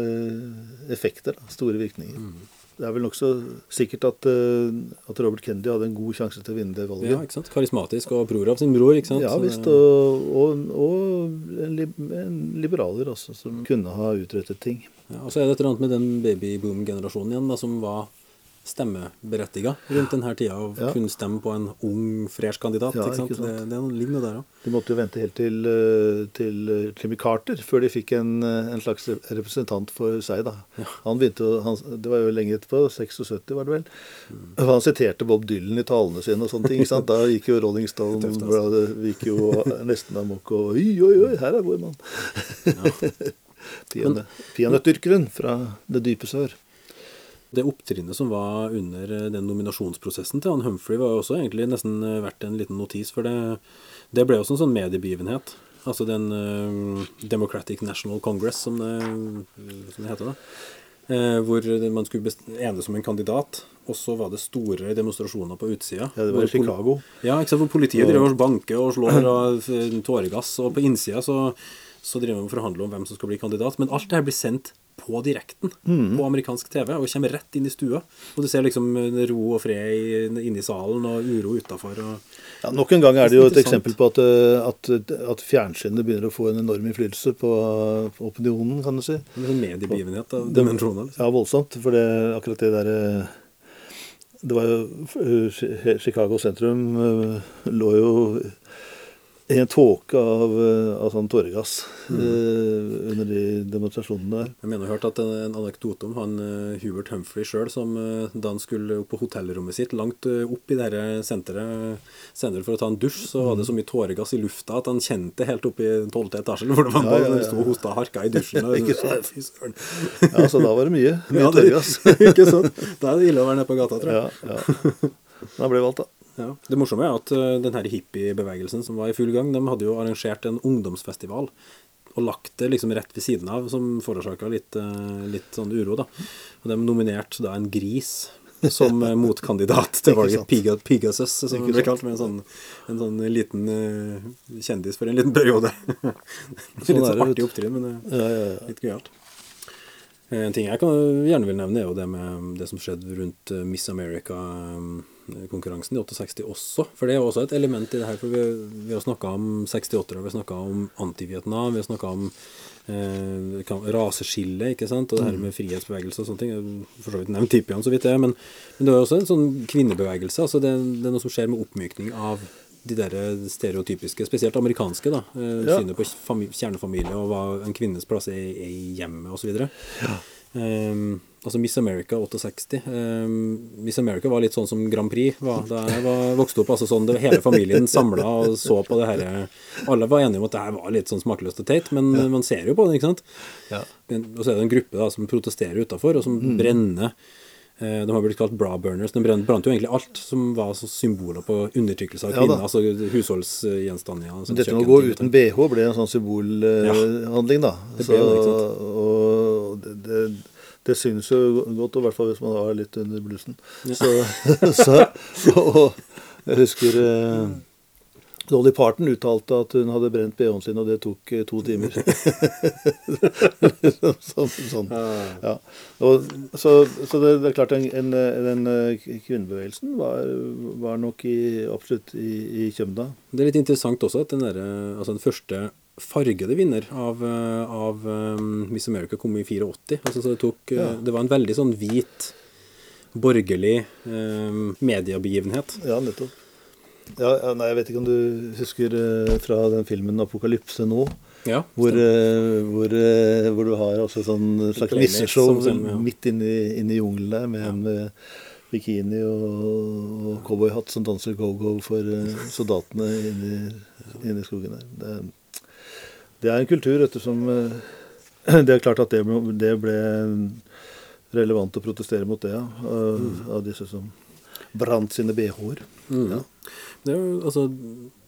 S4: effekter. Da, store virkninger.
S3: Mm.
S4: Det er vel nokså sikkert at, eh, at Robert Kennedy hadde en god sjanse til å vinne det valget.
S3: Ja, ikke sant? Karismatisk og bror av sin bror, ikke sant?
S4: Ja visst, og, og, og en, en liberaler også, som kunne ha utrettet ting.
S3: Ja, og så er det et eller annet med den babyboom-generasjonen igjen, da, som var stemmeberettiga rundt denne tida, og
S4: Ja.
S3: kunne stemme på en ung, fresh kandidat.
S4: Ja,
S3: ikke sant?
S4: ikke sant.
S3: Det, det er noe lignende der òg.
S4: De måtte jo vente helt til, eh, til eh, Jimmy Carter før de fikk en, eh, en slags representant for seg. da. Han begynte, han, Det var jo lenge etterpå, 76 var det vel.
S3: Mm.
S4: Han siterte Bob Dylan i talene sine og sånne ting. ikke sant? Da gikk jo Rolling Stone
S3: Tøft, altså.
S4: bladet gikk jo nesten amok og Oi, oi, oi, her er vår mann. Ja. Peanøttdyrkeren fra det dype sør.
S3: Det opptrinnet som var under eh, den nominasjonsprosessen til han Humphrey, var jo også egentlig nesten eh, verdt en liten notis, for det, det ble også en sånn mediebegivenhet. Altså den eh, Democratic National Congress, som det, som det heter. da. Eh, hvor man skulle enes om en kandidat, og så var det store demonstrasjoner på utsida.
S4: Ja, det var i Chicago.
S3: Ja, ikke sant, hvor politiet driver og banker og slår og tåregass, og på innsida så, så driver man og forhandler om hvem som skal bli kandidat. Men alt det her blir sendt på direkten på amerikansk TV og kommer rett inn i stua. Og du ser liksom eh, ro og fred inne i salen og uro utafor.
S4: Ja, Nok en gang er det jo et eksempel på at, eh, at, at fjernsynet begynner å få en enorm innflytelse på, på opinionen, kan du si.
S3: En mediebegivenhet av dimensjoner. Liksom.
S4: Ja, voldsomt. For det, akkurat det derre Det var jo eh, Chicago sentrum eh, lå jo i en tåke av, eh, av sånn tåregass eh, under de demonstrasjonene der.
S3: Jeg mener jeg har hørt at en, anekdote om han eh, Hubert Humphrey sjøl, som eh, da han skulle opp på hotellrommet sitt, langt opp i det senteret, senteret for å ta en dusj, så var det så mye tåregass i lufta at han kjente helt opp i tolvte etasje, hvor det var
S4: Ja, ja,
S3: ja, sto og hosta og harka i dusjen. Og,
S4: Ikke sant.
S3: Fy søren.
S4: Ja, så da var det mye. Mye
S3: Ja,
S4: tåregass.
S3: ikke sant? Da er det ille å være nede på gata, tror jeg.
S4: Ja, ja. Da ble det valgt, da.
S3: Ja. Det morsomme er at uh, den hippiebevegelsen som var i full gang, de hadde jo arrangert en ungdomsfestival og lagt det liksom rett ved siden av, som forårsaka litt, uh, litt sånn uro. da. Og de nominerte da en gris som uh, motkandidat til valget. Piga, Pigasus, som det ble kalt. Med en sånn, en sånn liten uh, kjendis for en liten periode. litt
S4: Sånn det,
S3: artig opptrinn, men
S4: Ja,
S3: litt gøyalt. Eh, En ting jeg kan, gjerne vil nevne, er jo det med det som skjedde rundt eh, Miss America-konkurransen i 68 også. For det er også et element i det her. For vi, vi har snakka om 68-ere, vi har snakka om anti-Vietnam, vi har snakka om eh, raseskille, ikke sant, og det her med frihetsbevegelse og sånne ting. Jeg For så vidt nevnt Tipian så vidt det, men, men det er også en sånn kvinnebevegelse. altså det, det er noe som skjer med oppmykning av de der stereotypiske, spesielt amerikanske, da, eh,
S4: Ja.
S3: synet på fami kjernefamilie og hva en kvinnes plass er i- hjemmet osv. Um, altså Miss America 68. Um, Miss America var litt sånn som Grand Prix var da jeg var, vokste opp. altså sånn, Hele familien samla og så på det her. Alle var enige om at det her var litt sånn smakløst og teit, men man ser jo på det, ikke sant?
S4: Ja.
S3: Og så er det en gruppe da som protesterer utafor, og som
S4: Mm.
S3: brenner. Eh, De har blitt kalt bra burners. De brant, brant jo egentlig alt som var så symboler på undertrykkelse av
S4: Ja
S3: kvinner. altså husholdsgjenstander. ja, sånn
S4: dette med å gå uten. BH ble en sånn symbolhandling, da.
S3: Det ble
S4: Så,
S3: det, ikke
S4: og det, det, det synes jo godt, og i hvert fall hvis man har litt under blussen. Så, så og jeg husker eh, Dolly Parton uttalte at hun hadde brent BH-en sin, og det tok eh, to timer. sånn, sånn. Ja. Og, så så det, det er klart en, den eh, kvinnebevegelsen var, var nok i, absolutt i, i kjømda.
S3: Det er litt interessant også at den, der, altså den første fargede vinner av, eh, av um, Miss America kom i 84. Altså, så det, tok, eh,
S4: Ja.
S3: det var en veldig sånn hvit, borgerlig eh, mediebegivenhet.
S4: Ja, nettopp. Ja, ja, nei, Jeg vet ikke om du husker eh, fra den filmen 'Apokalypse' nå?
S3: Ja,
S4: Hvor, eh, hvor, eh, hvor du har altså sånn slags
S3: Playmates
S4: nisseshow
S3: ja.
S4: midt inne i, jungelen der, med en med bikini og, og cowboyhatt som danser go-go for eh, soldatene inne, i- inne i skogen der. Det, det er en kultur, ettersom eh, Det er klart at det ble, det ble relevant å protestere mot det, ja, av, av disse som brant sine bh-er.
S3: Mm.
S4: Ja.
S3: Det, altså,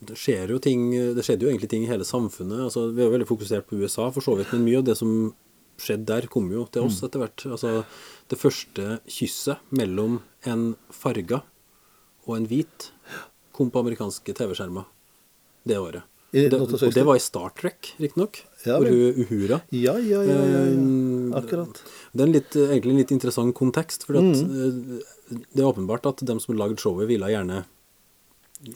S3: det skjer jo ting Det skjedde jo egentlig ting i hele samfunnet. Altså, vi er jo veldig fokusert på USA, for så vidt, men mye av det som skjedde der, kom jo til oss etter hvert. Altså, det første kysset mellom en farga og en hvit kom på amerikanske TV-skjermer det året.
S4: I
S3: Det, og det var i Star Trek, riktignok.
S4: Ja,
S3: hun Uhura
S4: Ja, ja, ja. ja, ja.
S3: eh,
S4: Akkurat.
S3: Det er en litt, egentlig en litt interessant kontekst, for
S4: Mm.
S3: det er åpenbart at dem som lagde showet, ville gjerne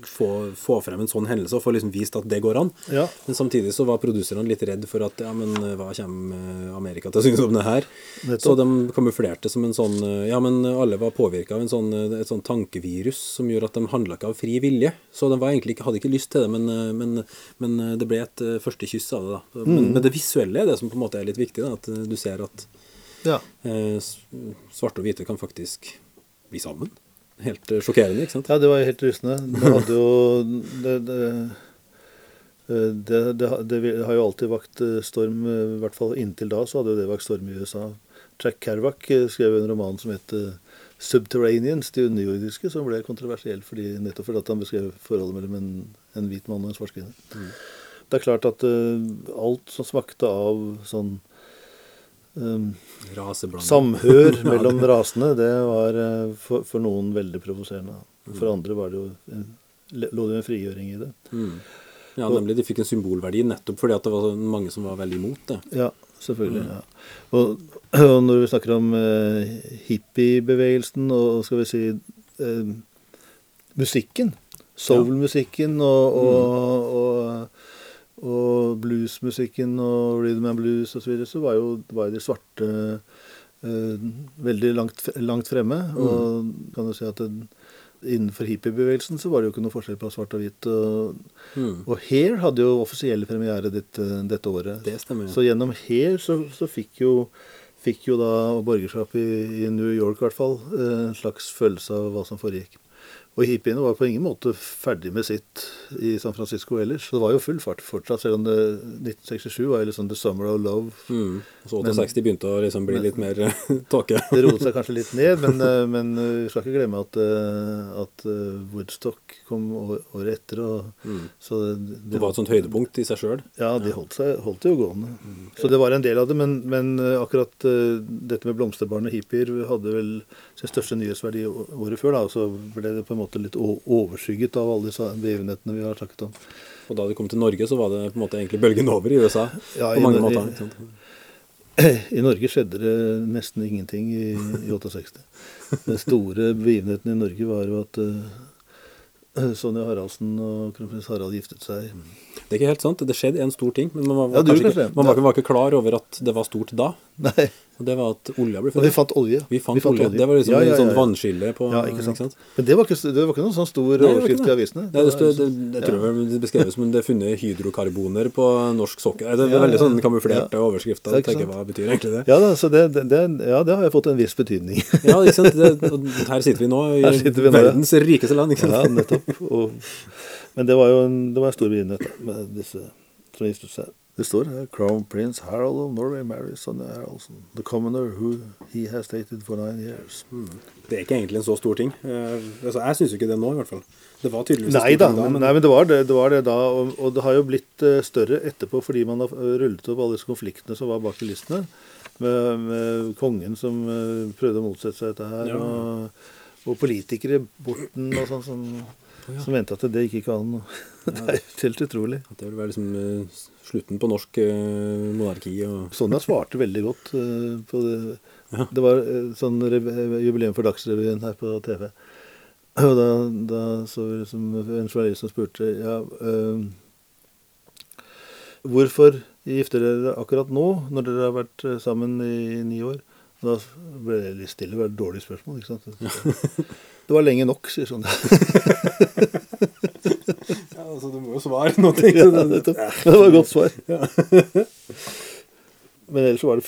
S3: få, få frem en sånn hendelse og få liksom vist at det går an.
S4: Ja.
S3: Men samtidig så var produserne litt redd for at ja, men eh, hva kommer Amerika til å synes om det her?
S4: Nettopp.
S3: Så de kamuflerte som en sånn eh, Ja, men alle var påvirka av en sånn, eh, et sånn tankevirus som gjorde at de handla ikke av fri vilje. Så de var egentlig hadde ikke lyst til det, men, men, men det ble et første kyss av det, da. Men, men det visuelle er det som på en måte er litt viktig, da. At du ser at
S4: ja.
S3: eh, svarte og hvite kan faktisk bli sammen. Helt eh, sjokkerende, ikke sant?
S4: Ja, det var helt rystende. Det hadde jo det, det, det, det, har jo alltid vakt eh, storm, eh, i hvert fall inntil da så hadde jo det vakt storm i USA. Jack Kerouac skrev en roman som het 'Subterraneans', de underjordiske, som ble kontroversiell fordi, nettopp fordi han beskrev forholdet mellom en, en hvit mann og en svart kvinne. Det er klart at uh, alt som smakte av sånn eh, Samhør mellom rasene, det var eh, for, for noen veldig provoserende. For andre var det jo, lå det jo en frigjøring i det.
S3: Mm. Ja, nemlig. De fikk en symbolverdi nettopp fordi at det var mange som var veldig imot det.
S4: Ja, selvfølgelig. ja. Og, og når vi snakker om eh, hippiebevegelsen og skal vi si eh, musikken, soul-musikken og, og, og, og bluesmusikken og rhythm and blues osv., så, videre, så var jo, var jo de svarte eh, veldig langt, langt fremme. Og kan du si at det, innenfor hippiebevegelsen så var det jo ikke noe forskjell på svart og hvit. Og,
S3: Mm.
S4: og Hair hadde jo offisielle premiere dette, dette året.
S3: Det stemmer.
S4: Så gjennom Hair så, så fikk, jo, fikk jo da borgerskapet i, i New York i hvert fall eh, en slags følelse av hva som foregikk. Og hippiene var på ingen måte ferdig med sitt i San Francisco ellers. Så det var jo full fart fortsatt, selv om det 1967 var jo liksom the summer of love.
S3: Mm. Så 68 begynte å liksom bli litt mer eh, tåke.
S4: Det roet seg kanskje litt ned, men, eh, men eh, vi skal ikke glemme at, at Woodstock kom året etter. Og, så det,
S3: Det var et sånt høydepunkt i seg sjøl.
S4: Ja, de holdt, seg, holdt jo gående. Så det var en del av det, men, men akkurat dette med blomsterbarn og hippier hadde vel sin største nyhetsverdi året før, da, og så ble det på en måte litt o- overskygget av alle disse begivenhetene vi har snakket om.
S3: Og da det kom til Norge, så var det på en måte egentlig bølgen over i USA.
S4: Ja,
S3: på mange
S4: i,
S3: måter. I.
S4: I Norge skjedde det nesten ingenting i, i 68. Den store begivenheten i Norge var jo at uh, Sonja Haraldsen og kronprins Harald giftet seg.
S3: Det er ikke helt sant. Det skjedde en stor ting, men man var,
S4: Ja,
S3: kanskje ikke, man var, var ikke klar over at det var stort da.
S4: Nei,
S3: Og det var at olja ble funnet.
S4: og vi fant olje.
S3: Vi fant, olje. Det var liksom
S4: Ja, ja,
S3: en sånn
S4: ja, ja.
S3: vannskille på
S4: Ja, ikke sant. Men det var ikke, det var ikke noen sånn stor overskrift i avisene.
S3: Nei, det, det, det,
S4: tror
S3: jeg tror vel det beskreves som det er funnet hydrokarboner på norsk sokkel. Det er veldig sånn kamuflerte
S4: Ja.
S3: overskrifter.
S4: Ja,
S3: Jeg tenker, hva betyr egentlig det?
S4: Ja, da, så det, ja, det har jeg fått en viss betydning.
S3: Ja, ikke sant? Her sitter vi nå i
S4: vi nå, ja.
S3: verdens rikeste land. ikke sant?
S4: ja, nettopp. Og, men det var jo en, det var en stor begivenhet med disse som giftet seg. Det står her Crown Prince Harold of Norway marries Sonja Haraldsen, the commoner who he has dated for nine years.
S3: Det er ikke egentlig en så stor ting. Eh, altså, jeg syns ikke det nå, i hvert fall. Det var tydeligvis
S4: Nei da,
S3: da,
S4: men, nei, men det, var det, det var det da. Og, og det har jo blitt eh, større etterpå fordi man har rullet opp alle disse konfliktene som var bak kulissene. Med, med kongen som eh, prøvde å motsette seg dette her.
S3: Ja.
S4: Og, og politikere, Borten og sånn, som, som mente at det gikk ikke an. det er jo helt utrolig.
S3: at det vil være liksom eh, slutten på norsk eh, monarki og
S4: Sonja svarte veldig godt eh, på det.
S3: Ja.
S4: Det var sånn jubileum for Dagsrevyen her på TV. Og da, da så vi liksom en journalist som spurte ja, øh, hvorfor gifter dere akkurat nå, når dere har vært sammen i ni år? Og da ble det litt stille. Det var et dårlig spørsmål. ikke sant? Det var lenge nok, sier sånn.
S3: Ja, altså, du må jo svare noe.
S4: Ja, det, det var et godt svar. Men ellers var det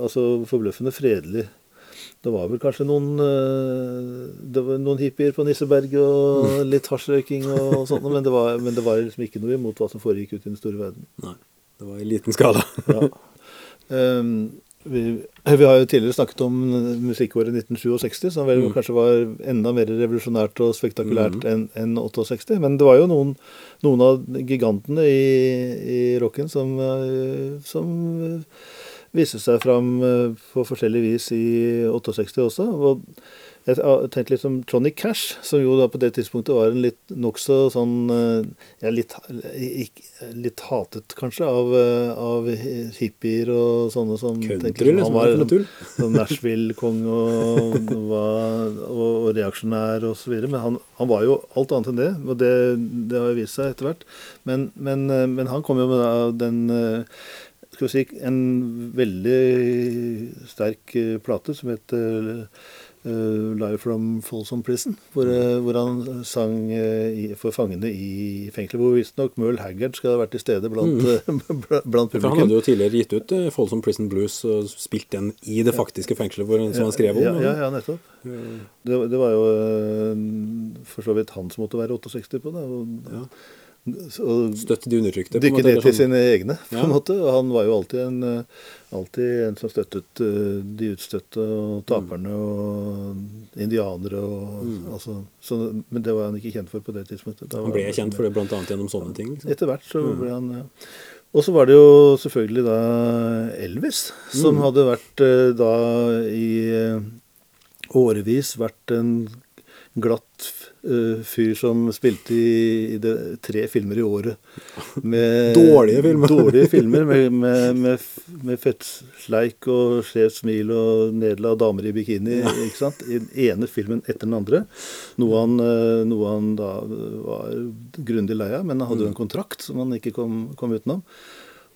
S4: altså, forbløffende fredelig. Det var vel kanskje noen, eh, det var noen hippier på Nisseberg og litt hasjrøyking og sånt, men det, var, men det var liksom ikke noe imot hva som foregikk ute i den store verden.
S3: Nei, det var i liten skala.
S4: Ja. Ehm, vi, vi har jo tidligere snakket om musikkåret 1967, som vel kanskje var enda mer revolusjonært og spektakulært enn en 68. Men det var jo noen, noen av gigantene i, i rocken som, eh, som viste seg fram eh, på forskjellig vis i 68 også. og jeg tenkte litt som Johnny Cash, som jo da på det tidspunktet var en litt nokså sånn eh, ja, litt, litt hatet kanskje av, eh, av hippier og sånne som
S3: Country,
S4: tenkte liksom, han var sånn Nashville-konge og, og, og reaksjonær og så videre. Men han, han var jo alt annet enn det, og det, det har jo vist seg etter hvert. Men, men, eh, men han kom jo med da den skal vi si, en veldig sterk plate som heter Live from Folsom Prison, hvor, eh, hvor han sang eh, i, for fangene i fengselet. Hvor visstnok Merle Haggard skal ha vært til stede blant, blant
S3: For han hadde jo tidligere gitt ut eh, Folsom Prison Blues og spilt den i det faktiske fengselet hvor, som han skrev om.
S4: Ja, ja, ja nettopp. Det, det var jo eh, for så vidt han som måtte være 68 på det. Og,
S3: Ja.
S4: Og
S3: Støtt de undertrykte.
S4: dykke ned til
S3: sånn.
S4: sine egne, på
S3: Ja.
S4: måte. Og han var jo alltid en, eh, alltid en som støttet eh, de utstøtte og taperne og indianere og altså, så, Men det var han ikke kjent for på det tidspunktet. Da
S3: Han ble kjent for det bl.a. gjennom sånne ting. Liksom.
S4: Etter hvert så ble han ja. Og så var det jo selvfølgelig da Elvis, som hadde vært eh, da i årevis vært en glatt eh, fyr som spilte i, i det, tre filmer i året. Med,
S3: Dårlige filmer.
S4: Dårlige filmer med, med, med, med fettsleik og skjevt smil og nedla damer i bikini. ikke sant? I den ene filmen etter den andre. Noe han, eh, noe han da var grundig lei av, men han hadde jo en kontrakt som han ikke kom, kom utenom.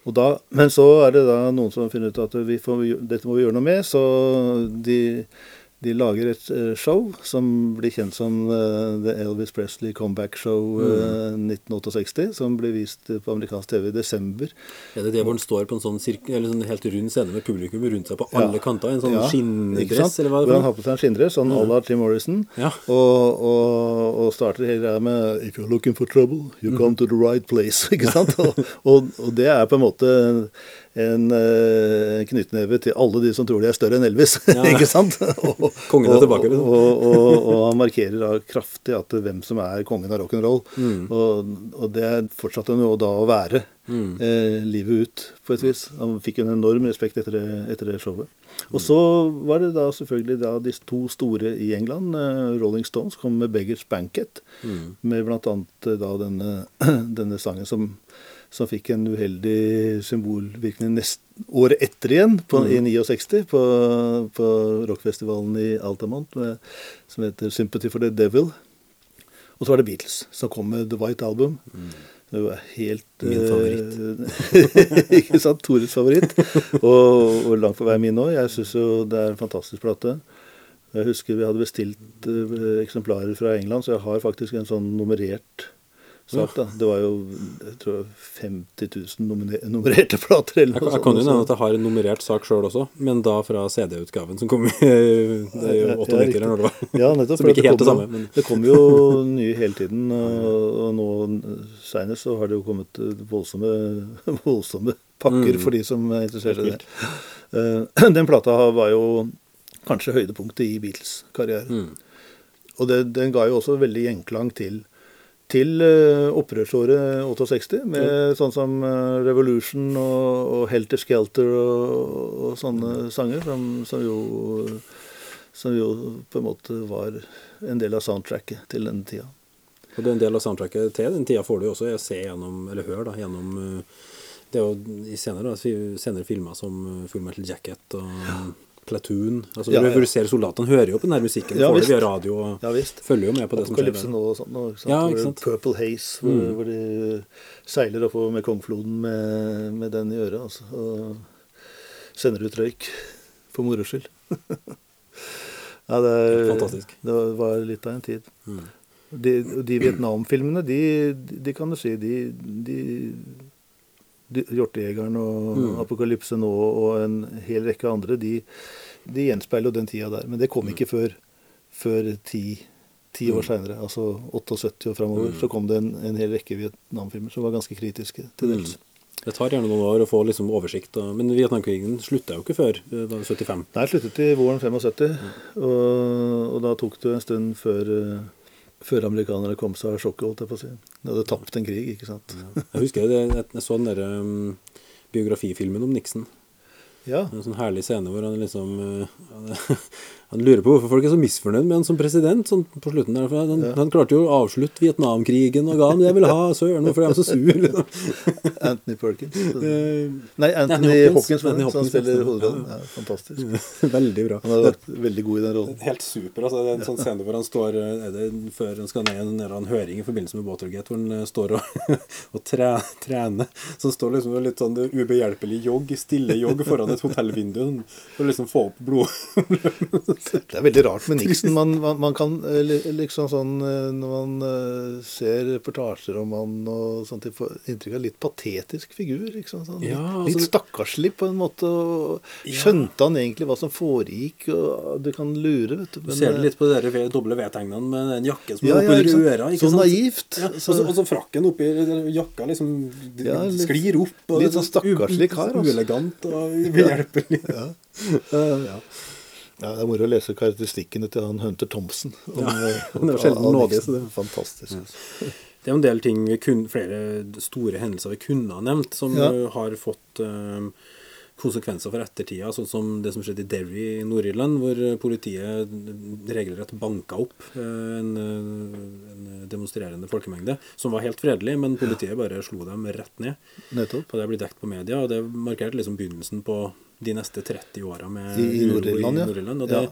S4: Og da, men så er det da noen som finner ut at vi får, dette må vi gjøre noe med, så de, de lager et eh, show som blir kjent som eh, The Elvis Presley Comeback Show mm. 1968, som blir vist på amerikansk TV i desember.
S3: Er det det hvor han står på en sånn, sånn helt rund scene med publikum rundt seg på alle
S4: Ja.
S3: kanter? En sånn
S4: Ja,
S3: skinndress, eller hva
S4: Hvor
S3: det
S4: han
S3: er?
S4: har på seg en skinndress, sånn à la Jim Morrison.
S3: Ja.
S4: Og, og, og starter hele greia med If you're looking for trouble, you come to the right place. ikke sant? Og, og, og det er på en måte en eh, knyttneve til alle de som tror de er større enn Elvis.
S3: Ja.
S4: ikke sant? Og,
S3: Kongen er tilbake, liksom.
S4: Og, og, og han markerer da kraftig at hvem som er kongen av rock'n'roll.
S3: Mm.
S4: Og, og det er fortsatt jo da å være
S3: Mm.
S4: eh, livet ut, på et vis. Han fikk en enorm respekt etter det, etter det showet. Og så var det da selvfølgelig da de to store i England, eh, Rolling Stones, kom med 'Beggars Banket',
S3: Mm.
S4: med bl.a. da denne, denne sangen som, som fikk en uheldig symbolvirkning nest, året etter igjen, på, i 69, på, på rockfestivalen i Altamont, med, som heter 'Sympathy for the Devil'. Og så var det Beatles, som kom med The White Album. Det var helt
S3: Min
S4: favoritt. ikke sant? Tores favoritt. Og, og langt på vei min òg. Jeg syns jo det er en fantastisk plate. Jeg husker vi hadde bestilt eh, eksemplarer fra England, så jeg har faktisk en sånn nummerert sak. da. Det var jo jeg tror 50 000 numine- nummererte plater. eller noe
S3: jeg kan jo nevne at jeg har en nummerert sak sjøl også, men da fra CD-utgaven som kom i det er jo
S4: Ja,
S3: 98 eller når det var.
S4: Ja, nettopp.
S3: Som ikke helt det samme, men-
S4: Det kommer jo nye hele tiden, og, og nå seinest så har det jo kommet eh, voldsomme, voldsomme pakker
S3: Mm.
S4: for de som er interessert i det. Eh, Den plata var jo kanskje høydepunktet i Beatles' karriere.
S3: Mm.
S4: Og det, den ga jo også veldig gjenklang til, til eh, opprørsåret 68, med sånn som eh, Revolution og, og Helter Skelter og, og sånne sanger, som, som, jo, som jo på en måte var en del av soundtracket til den tida.
S3: Og det er en del av soundtracket til den tida får du jo også. Se gjennom, eller hør da, gjennom eh, Det er jo i senere, da, senere filmer som Full Metal Jacket og Platoon. Altså
S4: Ja, ja.
S3: du ser soldatene hører jo på den musikken,
S4: Ja,
S3: via radio og
S4: Ja
S3: følger jo med på det som skjer.
S4: Og sånt, og?
S3: Ja, ikke sant.
S4: Purple Haze, hvor,
S3: Mm.
S4: hvor de seiler oppover Mekongfloden med, med den i øret. Altså, og sender ut røyk for moro skyld. ja, det,
S3: Fantastisk.
S4: det var litt av en tid.
S3: Mm.
S4: De, de Vietnam-filmene, de, de kan du si de, de Hjortejegeren og
S3: Mm.
S4: Apokalypse nå og en hel rekke andre, de, de gjenspeiler jo den tida der. Men det kom ikke før, før ti, ti år
S3: Mm.
S4: seinere, altså 78 og framover,
S3: Mm.
S4: så kom det en, en hel rekke Vietnam-filmer som var ganske kritiske til dels.
S3: Mm. Det tar gjerne noen år å få liksom oversikt, men Vietnamkrigen slutta jo ikke før eh, da 75.
S4: Nei, sluttet i våren 75, og, og da tok det en stund før, eh, før amerikanerne kom seg av sjokket, holdt jeg på å si. De hadde tapt en krig, ikke sant.
S3: Jeg husker det, jeg, jeg så den der um, biografifilmen om Nixon.
S4: Ja.
S3: En sånn herlig scene hvor han liksom eh, Han lurer på hvorfor folk er så misfornøyd med han som president sånn på slutten. der, for Han, han klarte jo å avslutte Vietnamkrigen og ga ham det jeg ville ha. Søren, hvorfor er han så sur? Liksom.
S4: Anthony Perkins.
S3: Eh,
S4: Nei, Anthony
S3: Anthony Hopkins.
S4: Hopkins, som spiller
S3: ja.
S4: hovedrollen.
S3: Ja.
S4: Ja, fantastisk.
S3: Veldig bra.
S4: Han har vært veldig god i den rollen.
S3: Helt super. altså Det er en sånn scene hvor han står eh, er det før han skal ned i en eller annen høring i forbindelse med Watergate, hvor han eh, står og, og tre, trener. Så han står liksom med litt sånn ubehjelpelig jogg, stille jogg foran et hotellvindu for å liksom få opp blod.
S4: Det er veldig rart med Nixon. Man, man, man kan eh, liksom sånn eh, Når man eh, ser reportasjer om han og sånt, får inntrykk av litt patetisk figur. Liksom, sånn,
S3: Ja,
S4: litt
S3: altså-
S4: stakkarslig på en måte. Og
S3: Ja.
S4: skjønte han egentlig hva som foregikk? Og du kan lure, vet du.
S3: Du ser det litt på de doble V-tegnene med den jakken som
S4: Ja,
S3: er oppi ja, øra.
S4: Så naivt.
S3: Ja, og
S4: Så-
S3: så- og så frakken oppi jakka liksom
S4: litt-
S3: sklir opp. Og
S4: litt sånn stakkarslig kar, altså.
S3: Uelegant og ubehjelpelig.
S4: Ja.
S3: Uh, ja.
S4: Ja, Det er moro å lese karakteristikkene til han Hunter Thompson. Om,
S3: Ja,
S4: det
S3: han er sjelden nådig, så det-
S4: Fantastisk.
S3: Det er en del ting kun, flere store hendelser vi kunne ha nevnt, som
S4: Ja.
S3: har fått um, konsekvenser for ettertida, sånn som det som skjedde i Derry i Nord-Irland, hvor politiet regelrett banka opp uh, en, en demonstrerende folkemengde, som var helt fredelig, men politiet bare slo dem rett ned.
S4: Nettopp.
S3: Og det blir dekt på media, og det markerte liksom begynnelsen på de neste 30 åra med
S4: I- i Nord-Irland, ja.
S3: Det,
S4: Ja.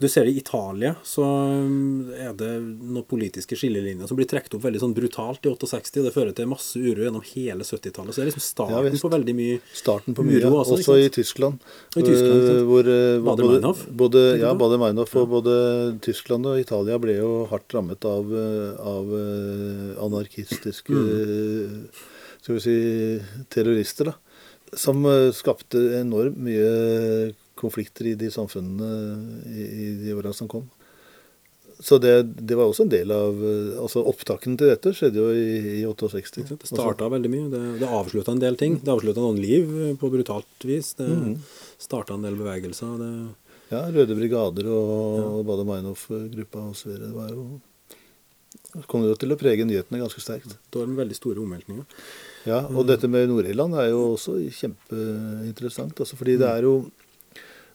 S3: Du ser det i Italia, så um, er det noen politiske skillelinjer som blir trukket opp veldig sånn brutalt i 68, og det fører til masse uro gjennom hele 70-tallet. Så det er liksom starten
S4: ja,
S3: på veldig mye
S4: Starten på mye,
S3: uro
S4: også,
S3: også,
S4: i? Tyskland.
S3: I Tyskland, sant?
S4: eh, hvor, eh, Både, både, ja. Bader-Meinhof og både Tyskland og Italia ble jo hardt rammet av, eh, av anarkistiske
S3: Mm.
S4: Skal vi si terrorister, da. Som eh, skapte enormt mye konflikter i de samfunnene i, de åra som kom. Så det, det var også en del av eh, Altså opptakene til dette skjedde jo i, i 68.
S3: ikke? Det starta veldig mye. Det, det avslutta en del ting. Det avslutta noen liv eh, på brutalt vis. Det
S4: Mhm.
S3: starta en del bevegelser. Det,
S4: Ja, Røde brigader og, ja. Bade Meinhof-gruppa osv. Det var jo kom jo til å prege nyhetene ganske sterkt.
S3: det var en veldig store omveltninger.
S4: Ja, Og dette med Nord-Irland er jo også kjempeinteressant. Altså, fordi det er jo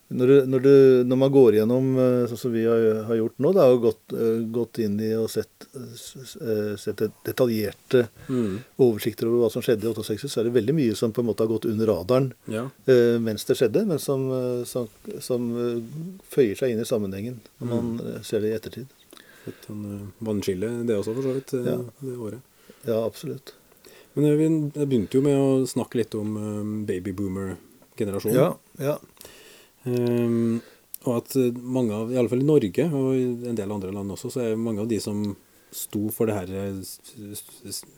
S4: når, du, når, du, når man går gjennom eh, sånn som vi har, har gjort nå, da, og gått, eh, gått inn i og sett, eh, sett detaljerte
S3: Mm.
S4: oversikter over hva som skjedde i 68, så er det veldig mye som på en måte har gått under radaren
S3: Ja.
S4: eh, mens det skjedde, men som, som, som føyer seg inn i sammenhengen når man eh, ser det i ettertid.
S3: Litt sånn vannskille, det også, for så vidt,
S4: Ja.
S3: det året.
S4: Ja, absolutt.
S3: Men eh, vi begynte jo med å snakke litt om eh, babyboomer-generasjonen.
S4: Ja, ja.
S3: Um, og at mange av, i alle fall i Norge, og i en del andre land også, så er mange av de som sto for det her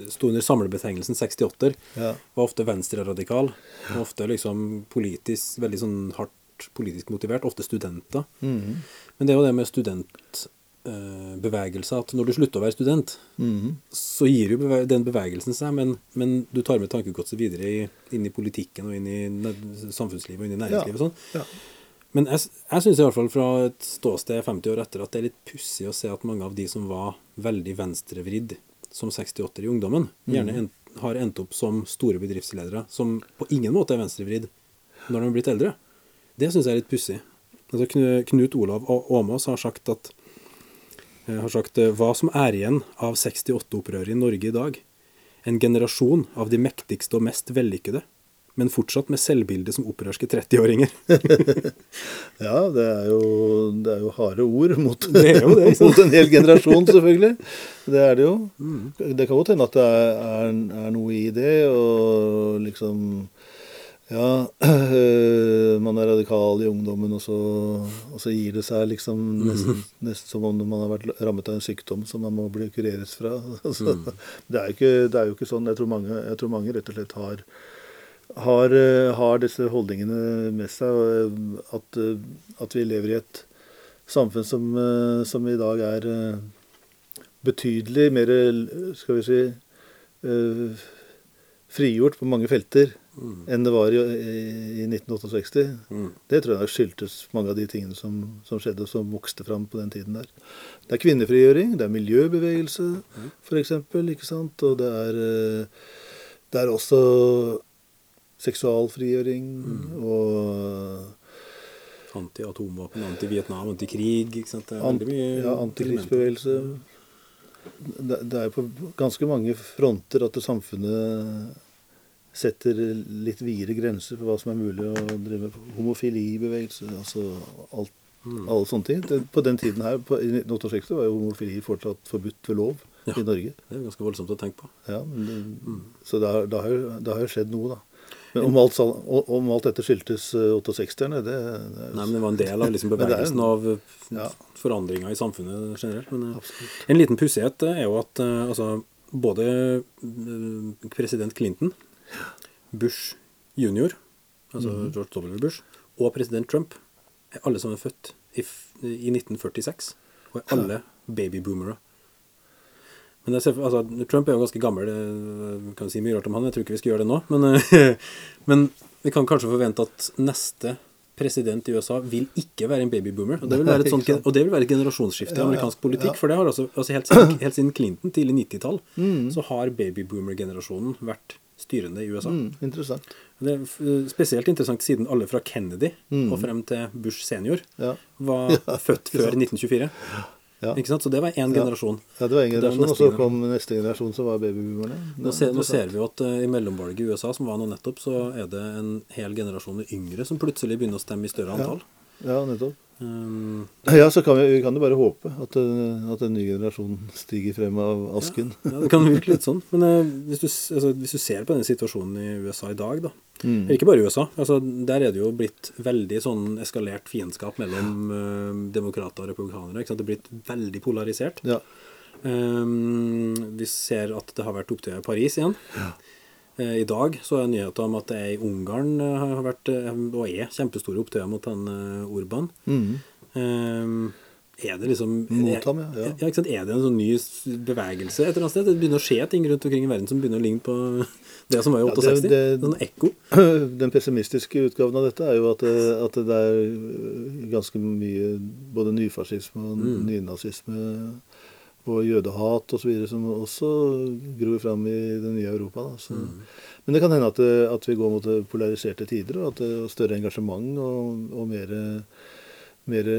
S3: Sto under samlebetegnelsen 68-er,
S4: ja.
S3: var ofte venstreradikal. og Ofte liksom politisk, veldig sånn hardt politisk motivert. Ofte studenter.
S4: Mhm.
S3: Men det er jo det med studentbevegelse at når du slutter å være student,
S4: Mhm.
S3: så gir jo beve den bevegelsen seg, men, men du tar med tankegodset videre i, inn i politikken og inn i samfunnslivet og inn i næringslivet. og sånn.
S4: Ja.
S3: Men jeg, jeg syns iallfall fra et ståsted 50 år etter at det er litt pussig å se at mange av de som var veldig venstrevridd som 68-er i ungdommen, gjerne en, har endt opp som store bedriftsledere som på ingen måte er venstrevridd når de har blitt eldre. Det syns jeg er litt pussig. Altså, Knut Olav Åmås har sagt at eh, har sagt eh, hva som er igjen av 68-opprøret i Norge i dag. En generasjon av de mektigste og mest vellykkede, men fortsatt med selvbilde som opprørske 30-åringer.
S4: Ja, det er, jo, det er jo harde ord mot,
S3: Det det,
S4: mot en hel generasjon, selvfølgelig. Det er det jo.
S3: Mm.
S4: Det kan godt hende at det er, er, er noe i det, og liksom Ja, man er radikal i ungdommen, og så, og så gir det seg liksom nesten, nesten som om man har vært rammet av en sykdom som man må bli kureres fra. Altså, det, er ikke, det er jo ikke sånn. Jeg tror mange, jeg tror mange rett og slett har har, eh, har disse holdningene med seg. eh, At, eh, at vi lever i et samfunn som, som i dag er betydelig mer, skal vi si, frigjort på mange felter enn det var i, i 1968.
S3: Mm.
S4: Det tror jeg skyldtes mange av de tingene som, som skjedde, og som vokste fram på den tiden der. Det er kvinnefrigjøring, det er miljøbevegelse, for eksempel, ikke sant? Og det er, eh, det er også seksualfrigjøring
S3: Mm.
S4: og
S3: Anti-atomvåpen, anti-Vietnam, anti-krig. ikke sant? Det er
S4: ant,
S3: mye
S4: ja, antikrigsbevegelse. Det, det er på ganske mange fronter at det samfunnet setter litt videre grenser for hva som er mulig å drive med. Homofilibevegelse, altså alt,
S3: Mm.
S4: alle sånne ting. Det, på den tiden her, på, i 1968, var jo homofili fortsatt forbudt ved lov
S3: Ja.
S4: i Norge.
S3: Det er ganske voldsomt å tenke på.
S4: Ja, men det,
S3: Mm.
S4: Så det har, det, har jo, det har jo skjedd noe, da. Men om alt, om alt dette skyldtes eh, 68-erne, det, det er
S3: Nei, men Det var en del av liksom
S4: det
S3: bevegelsen av eh,
S4: Ja.
S3: forandringer i samfunnet generelt. Men eh,
S4: absolutt.
S3: en liten pussighet er jo at eh, altså, både eh, president Clinton, Bush junior, altså
S4: Mhm.
S3: George W. Bush, og president Trump er alle sammen født i, i 1946. Og er alle babyboomere. Men jeg ser, altså, Trump er jo ganske gammel, det- vi kan si mye rart om han, jeg tror ikke vi skal gjøre det nå. Men, eh, men vi kan kanskje forvente at neste president i USA vil ikke være en babyboomer. Og det vil være et, sånt, og det vil være et generasjonsskifte i amerikansk politikk. For det har altså, altså helt, siden, helt siden Clinton, tidlig 90-tall,
S4: Mm.
S3: så har babyboomer-generasjonen vært styrende i USA.
S4: Mm, interessant.
S3: Det er spesielt interessant siden alle fra Kennedy
S4: Mm.
S3: og frem til Bush senior
S4: Ja.
S3: var født før 1924.
S4: Ja.
S3: Ikke sant? Så det var én
S4: Ja.
S3: generasjon.
S4: ja, det var en generasjon, og så kom neste generasjon, som var babyboomerne.
S3: Nå ser, nå ser vi jo at uh, i mellomvalget i USA, som var nå nettopp, så er det en hel generasjon med yngre som plutselig begynner å stemme i større antall.
S4: Ja, nettopp.
S3: Um,
S4: Ja, så kan vi, vi kan jo bare håpe at, eh, at en ny generasjon stiger frem av asken.
S3: ja, det kan virke litt sånn. Men eh, hvis, du, altså, hvis du ser på den situasjonen i USA i dag, da
S4: Mm.
S3: Ikke bare i USA. altså Der er det jo blitt veldig sånn eskalert fiendskap mellom eh, demokrater og republikanere. Det er blitt veldig polarisert.
S4: Ja.
S3: Um, vi ser at det har vært opptøyer i Paris igjen. Eh, I dag så er nyheten om at det er i Ungarn eh, har vært, eh, og er, kjempestore opptøyer mot han Urban.
S4: Mm.
S3: Um, er det liksom
S4: Mot ham, ja, ja.
S3: Er det en sånn ny bevegelse et eller annet sted? Det begynner å skje ting rundt omkring i verden som begynner å ligne på det som var i
S4: Ja, det-
S3: 68.
S4: det-
S3: sånn ekko.
S4: Den pessimistiske utgaven av dette er jo at det, at det er ganske mye både nyfascisme og
S3: Mm.
S4: nynazisme og jødehat osv. som også gror fram i det nye Europa. Da. Så,
S3: Mm.
S4: Men det kan hende at, at vi går mot polariserte tider, og at det er større engasjement og, og mer, mer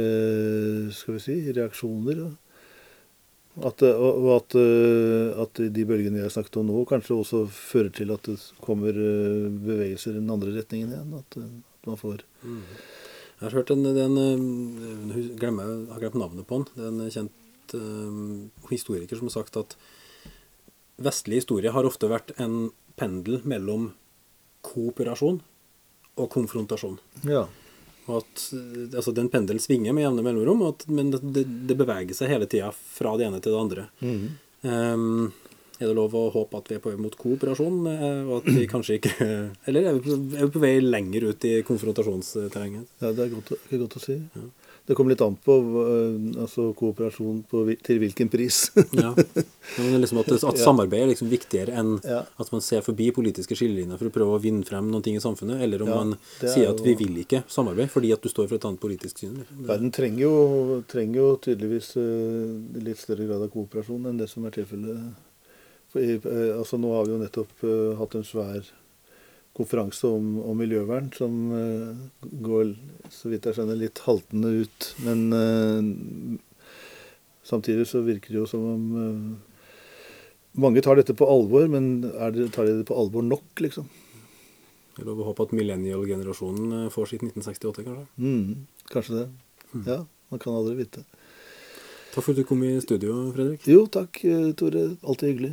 S4: skal vi si, reaksjoner. og At, og og at, at de bølgene jeg har snakket om nå, kanskje også fører til at det kommer bevegelser i den andre retningen igjen. At, at man får
S3: Jeg har hørt en, en eh, glemmer, jeg har glemt navnet på den. Det er en kjent eh, historiker som har sagt at vestlig historie har ofte vært en pendel mellom kooperasjon og konfrontasjon.
S4: Ja.
S3: Og at eh, altså, den pendelen svinger med jevne mellomrom, at, men det, det, beveger seg hele tida fra det ene til det andre.
S4: Mm.
S3: Um, er det lov å håpe at vi er på vei mot kooperasjon, og at vi kanskje ikke Eller er vi på, er vi på vei lenger ut i konfrontasjonsterrenget?
S4: ja, det er godt, å- det er godt å si. Det kommer litt an på eh, altså, kooperasjon på, til hvilken pris.
S3: Ja. Liksom at, at samarbeid er liksom viktigere enn
S4: Ja.
S3: at man ser forbi politiske skillelinjer for å prøve å vinne frem noen ting i samfunnet, eller om
S4: Ja,
S3: man
S4: er
S3: sier at
S4: jo-
S3: vi vil ikke samarbeid fordi at du står for et annet politisk syn.
S4: Verden trenger jo, trenger jo tydeligvis eh, litt større grad av kooperasjon enn det som er tilfellet. Eh, Altså, nå har vi jo nettopp hatt en svær konferanse om, om miljøvern som eh, går, så vidt jeg skjønner, litt haltende ut. Men eh, samtidig så virker det jo som om eh, mange tar dette på alvor, men det, tar de det på alvor nok, liksom?
S3: Det er lov å håpe at millennial-generasjonen får sitt 1968, kanskje.
S4: Mm, kanskje det. Ja, man kan aldri vite.
S3: Takk for at du kom i studio, Fredrik.
S4: Jo, takk, Tore. Alltid hyggelig.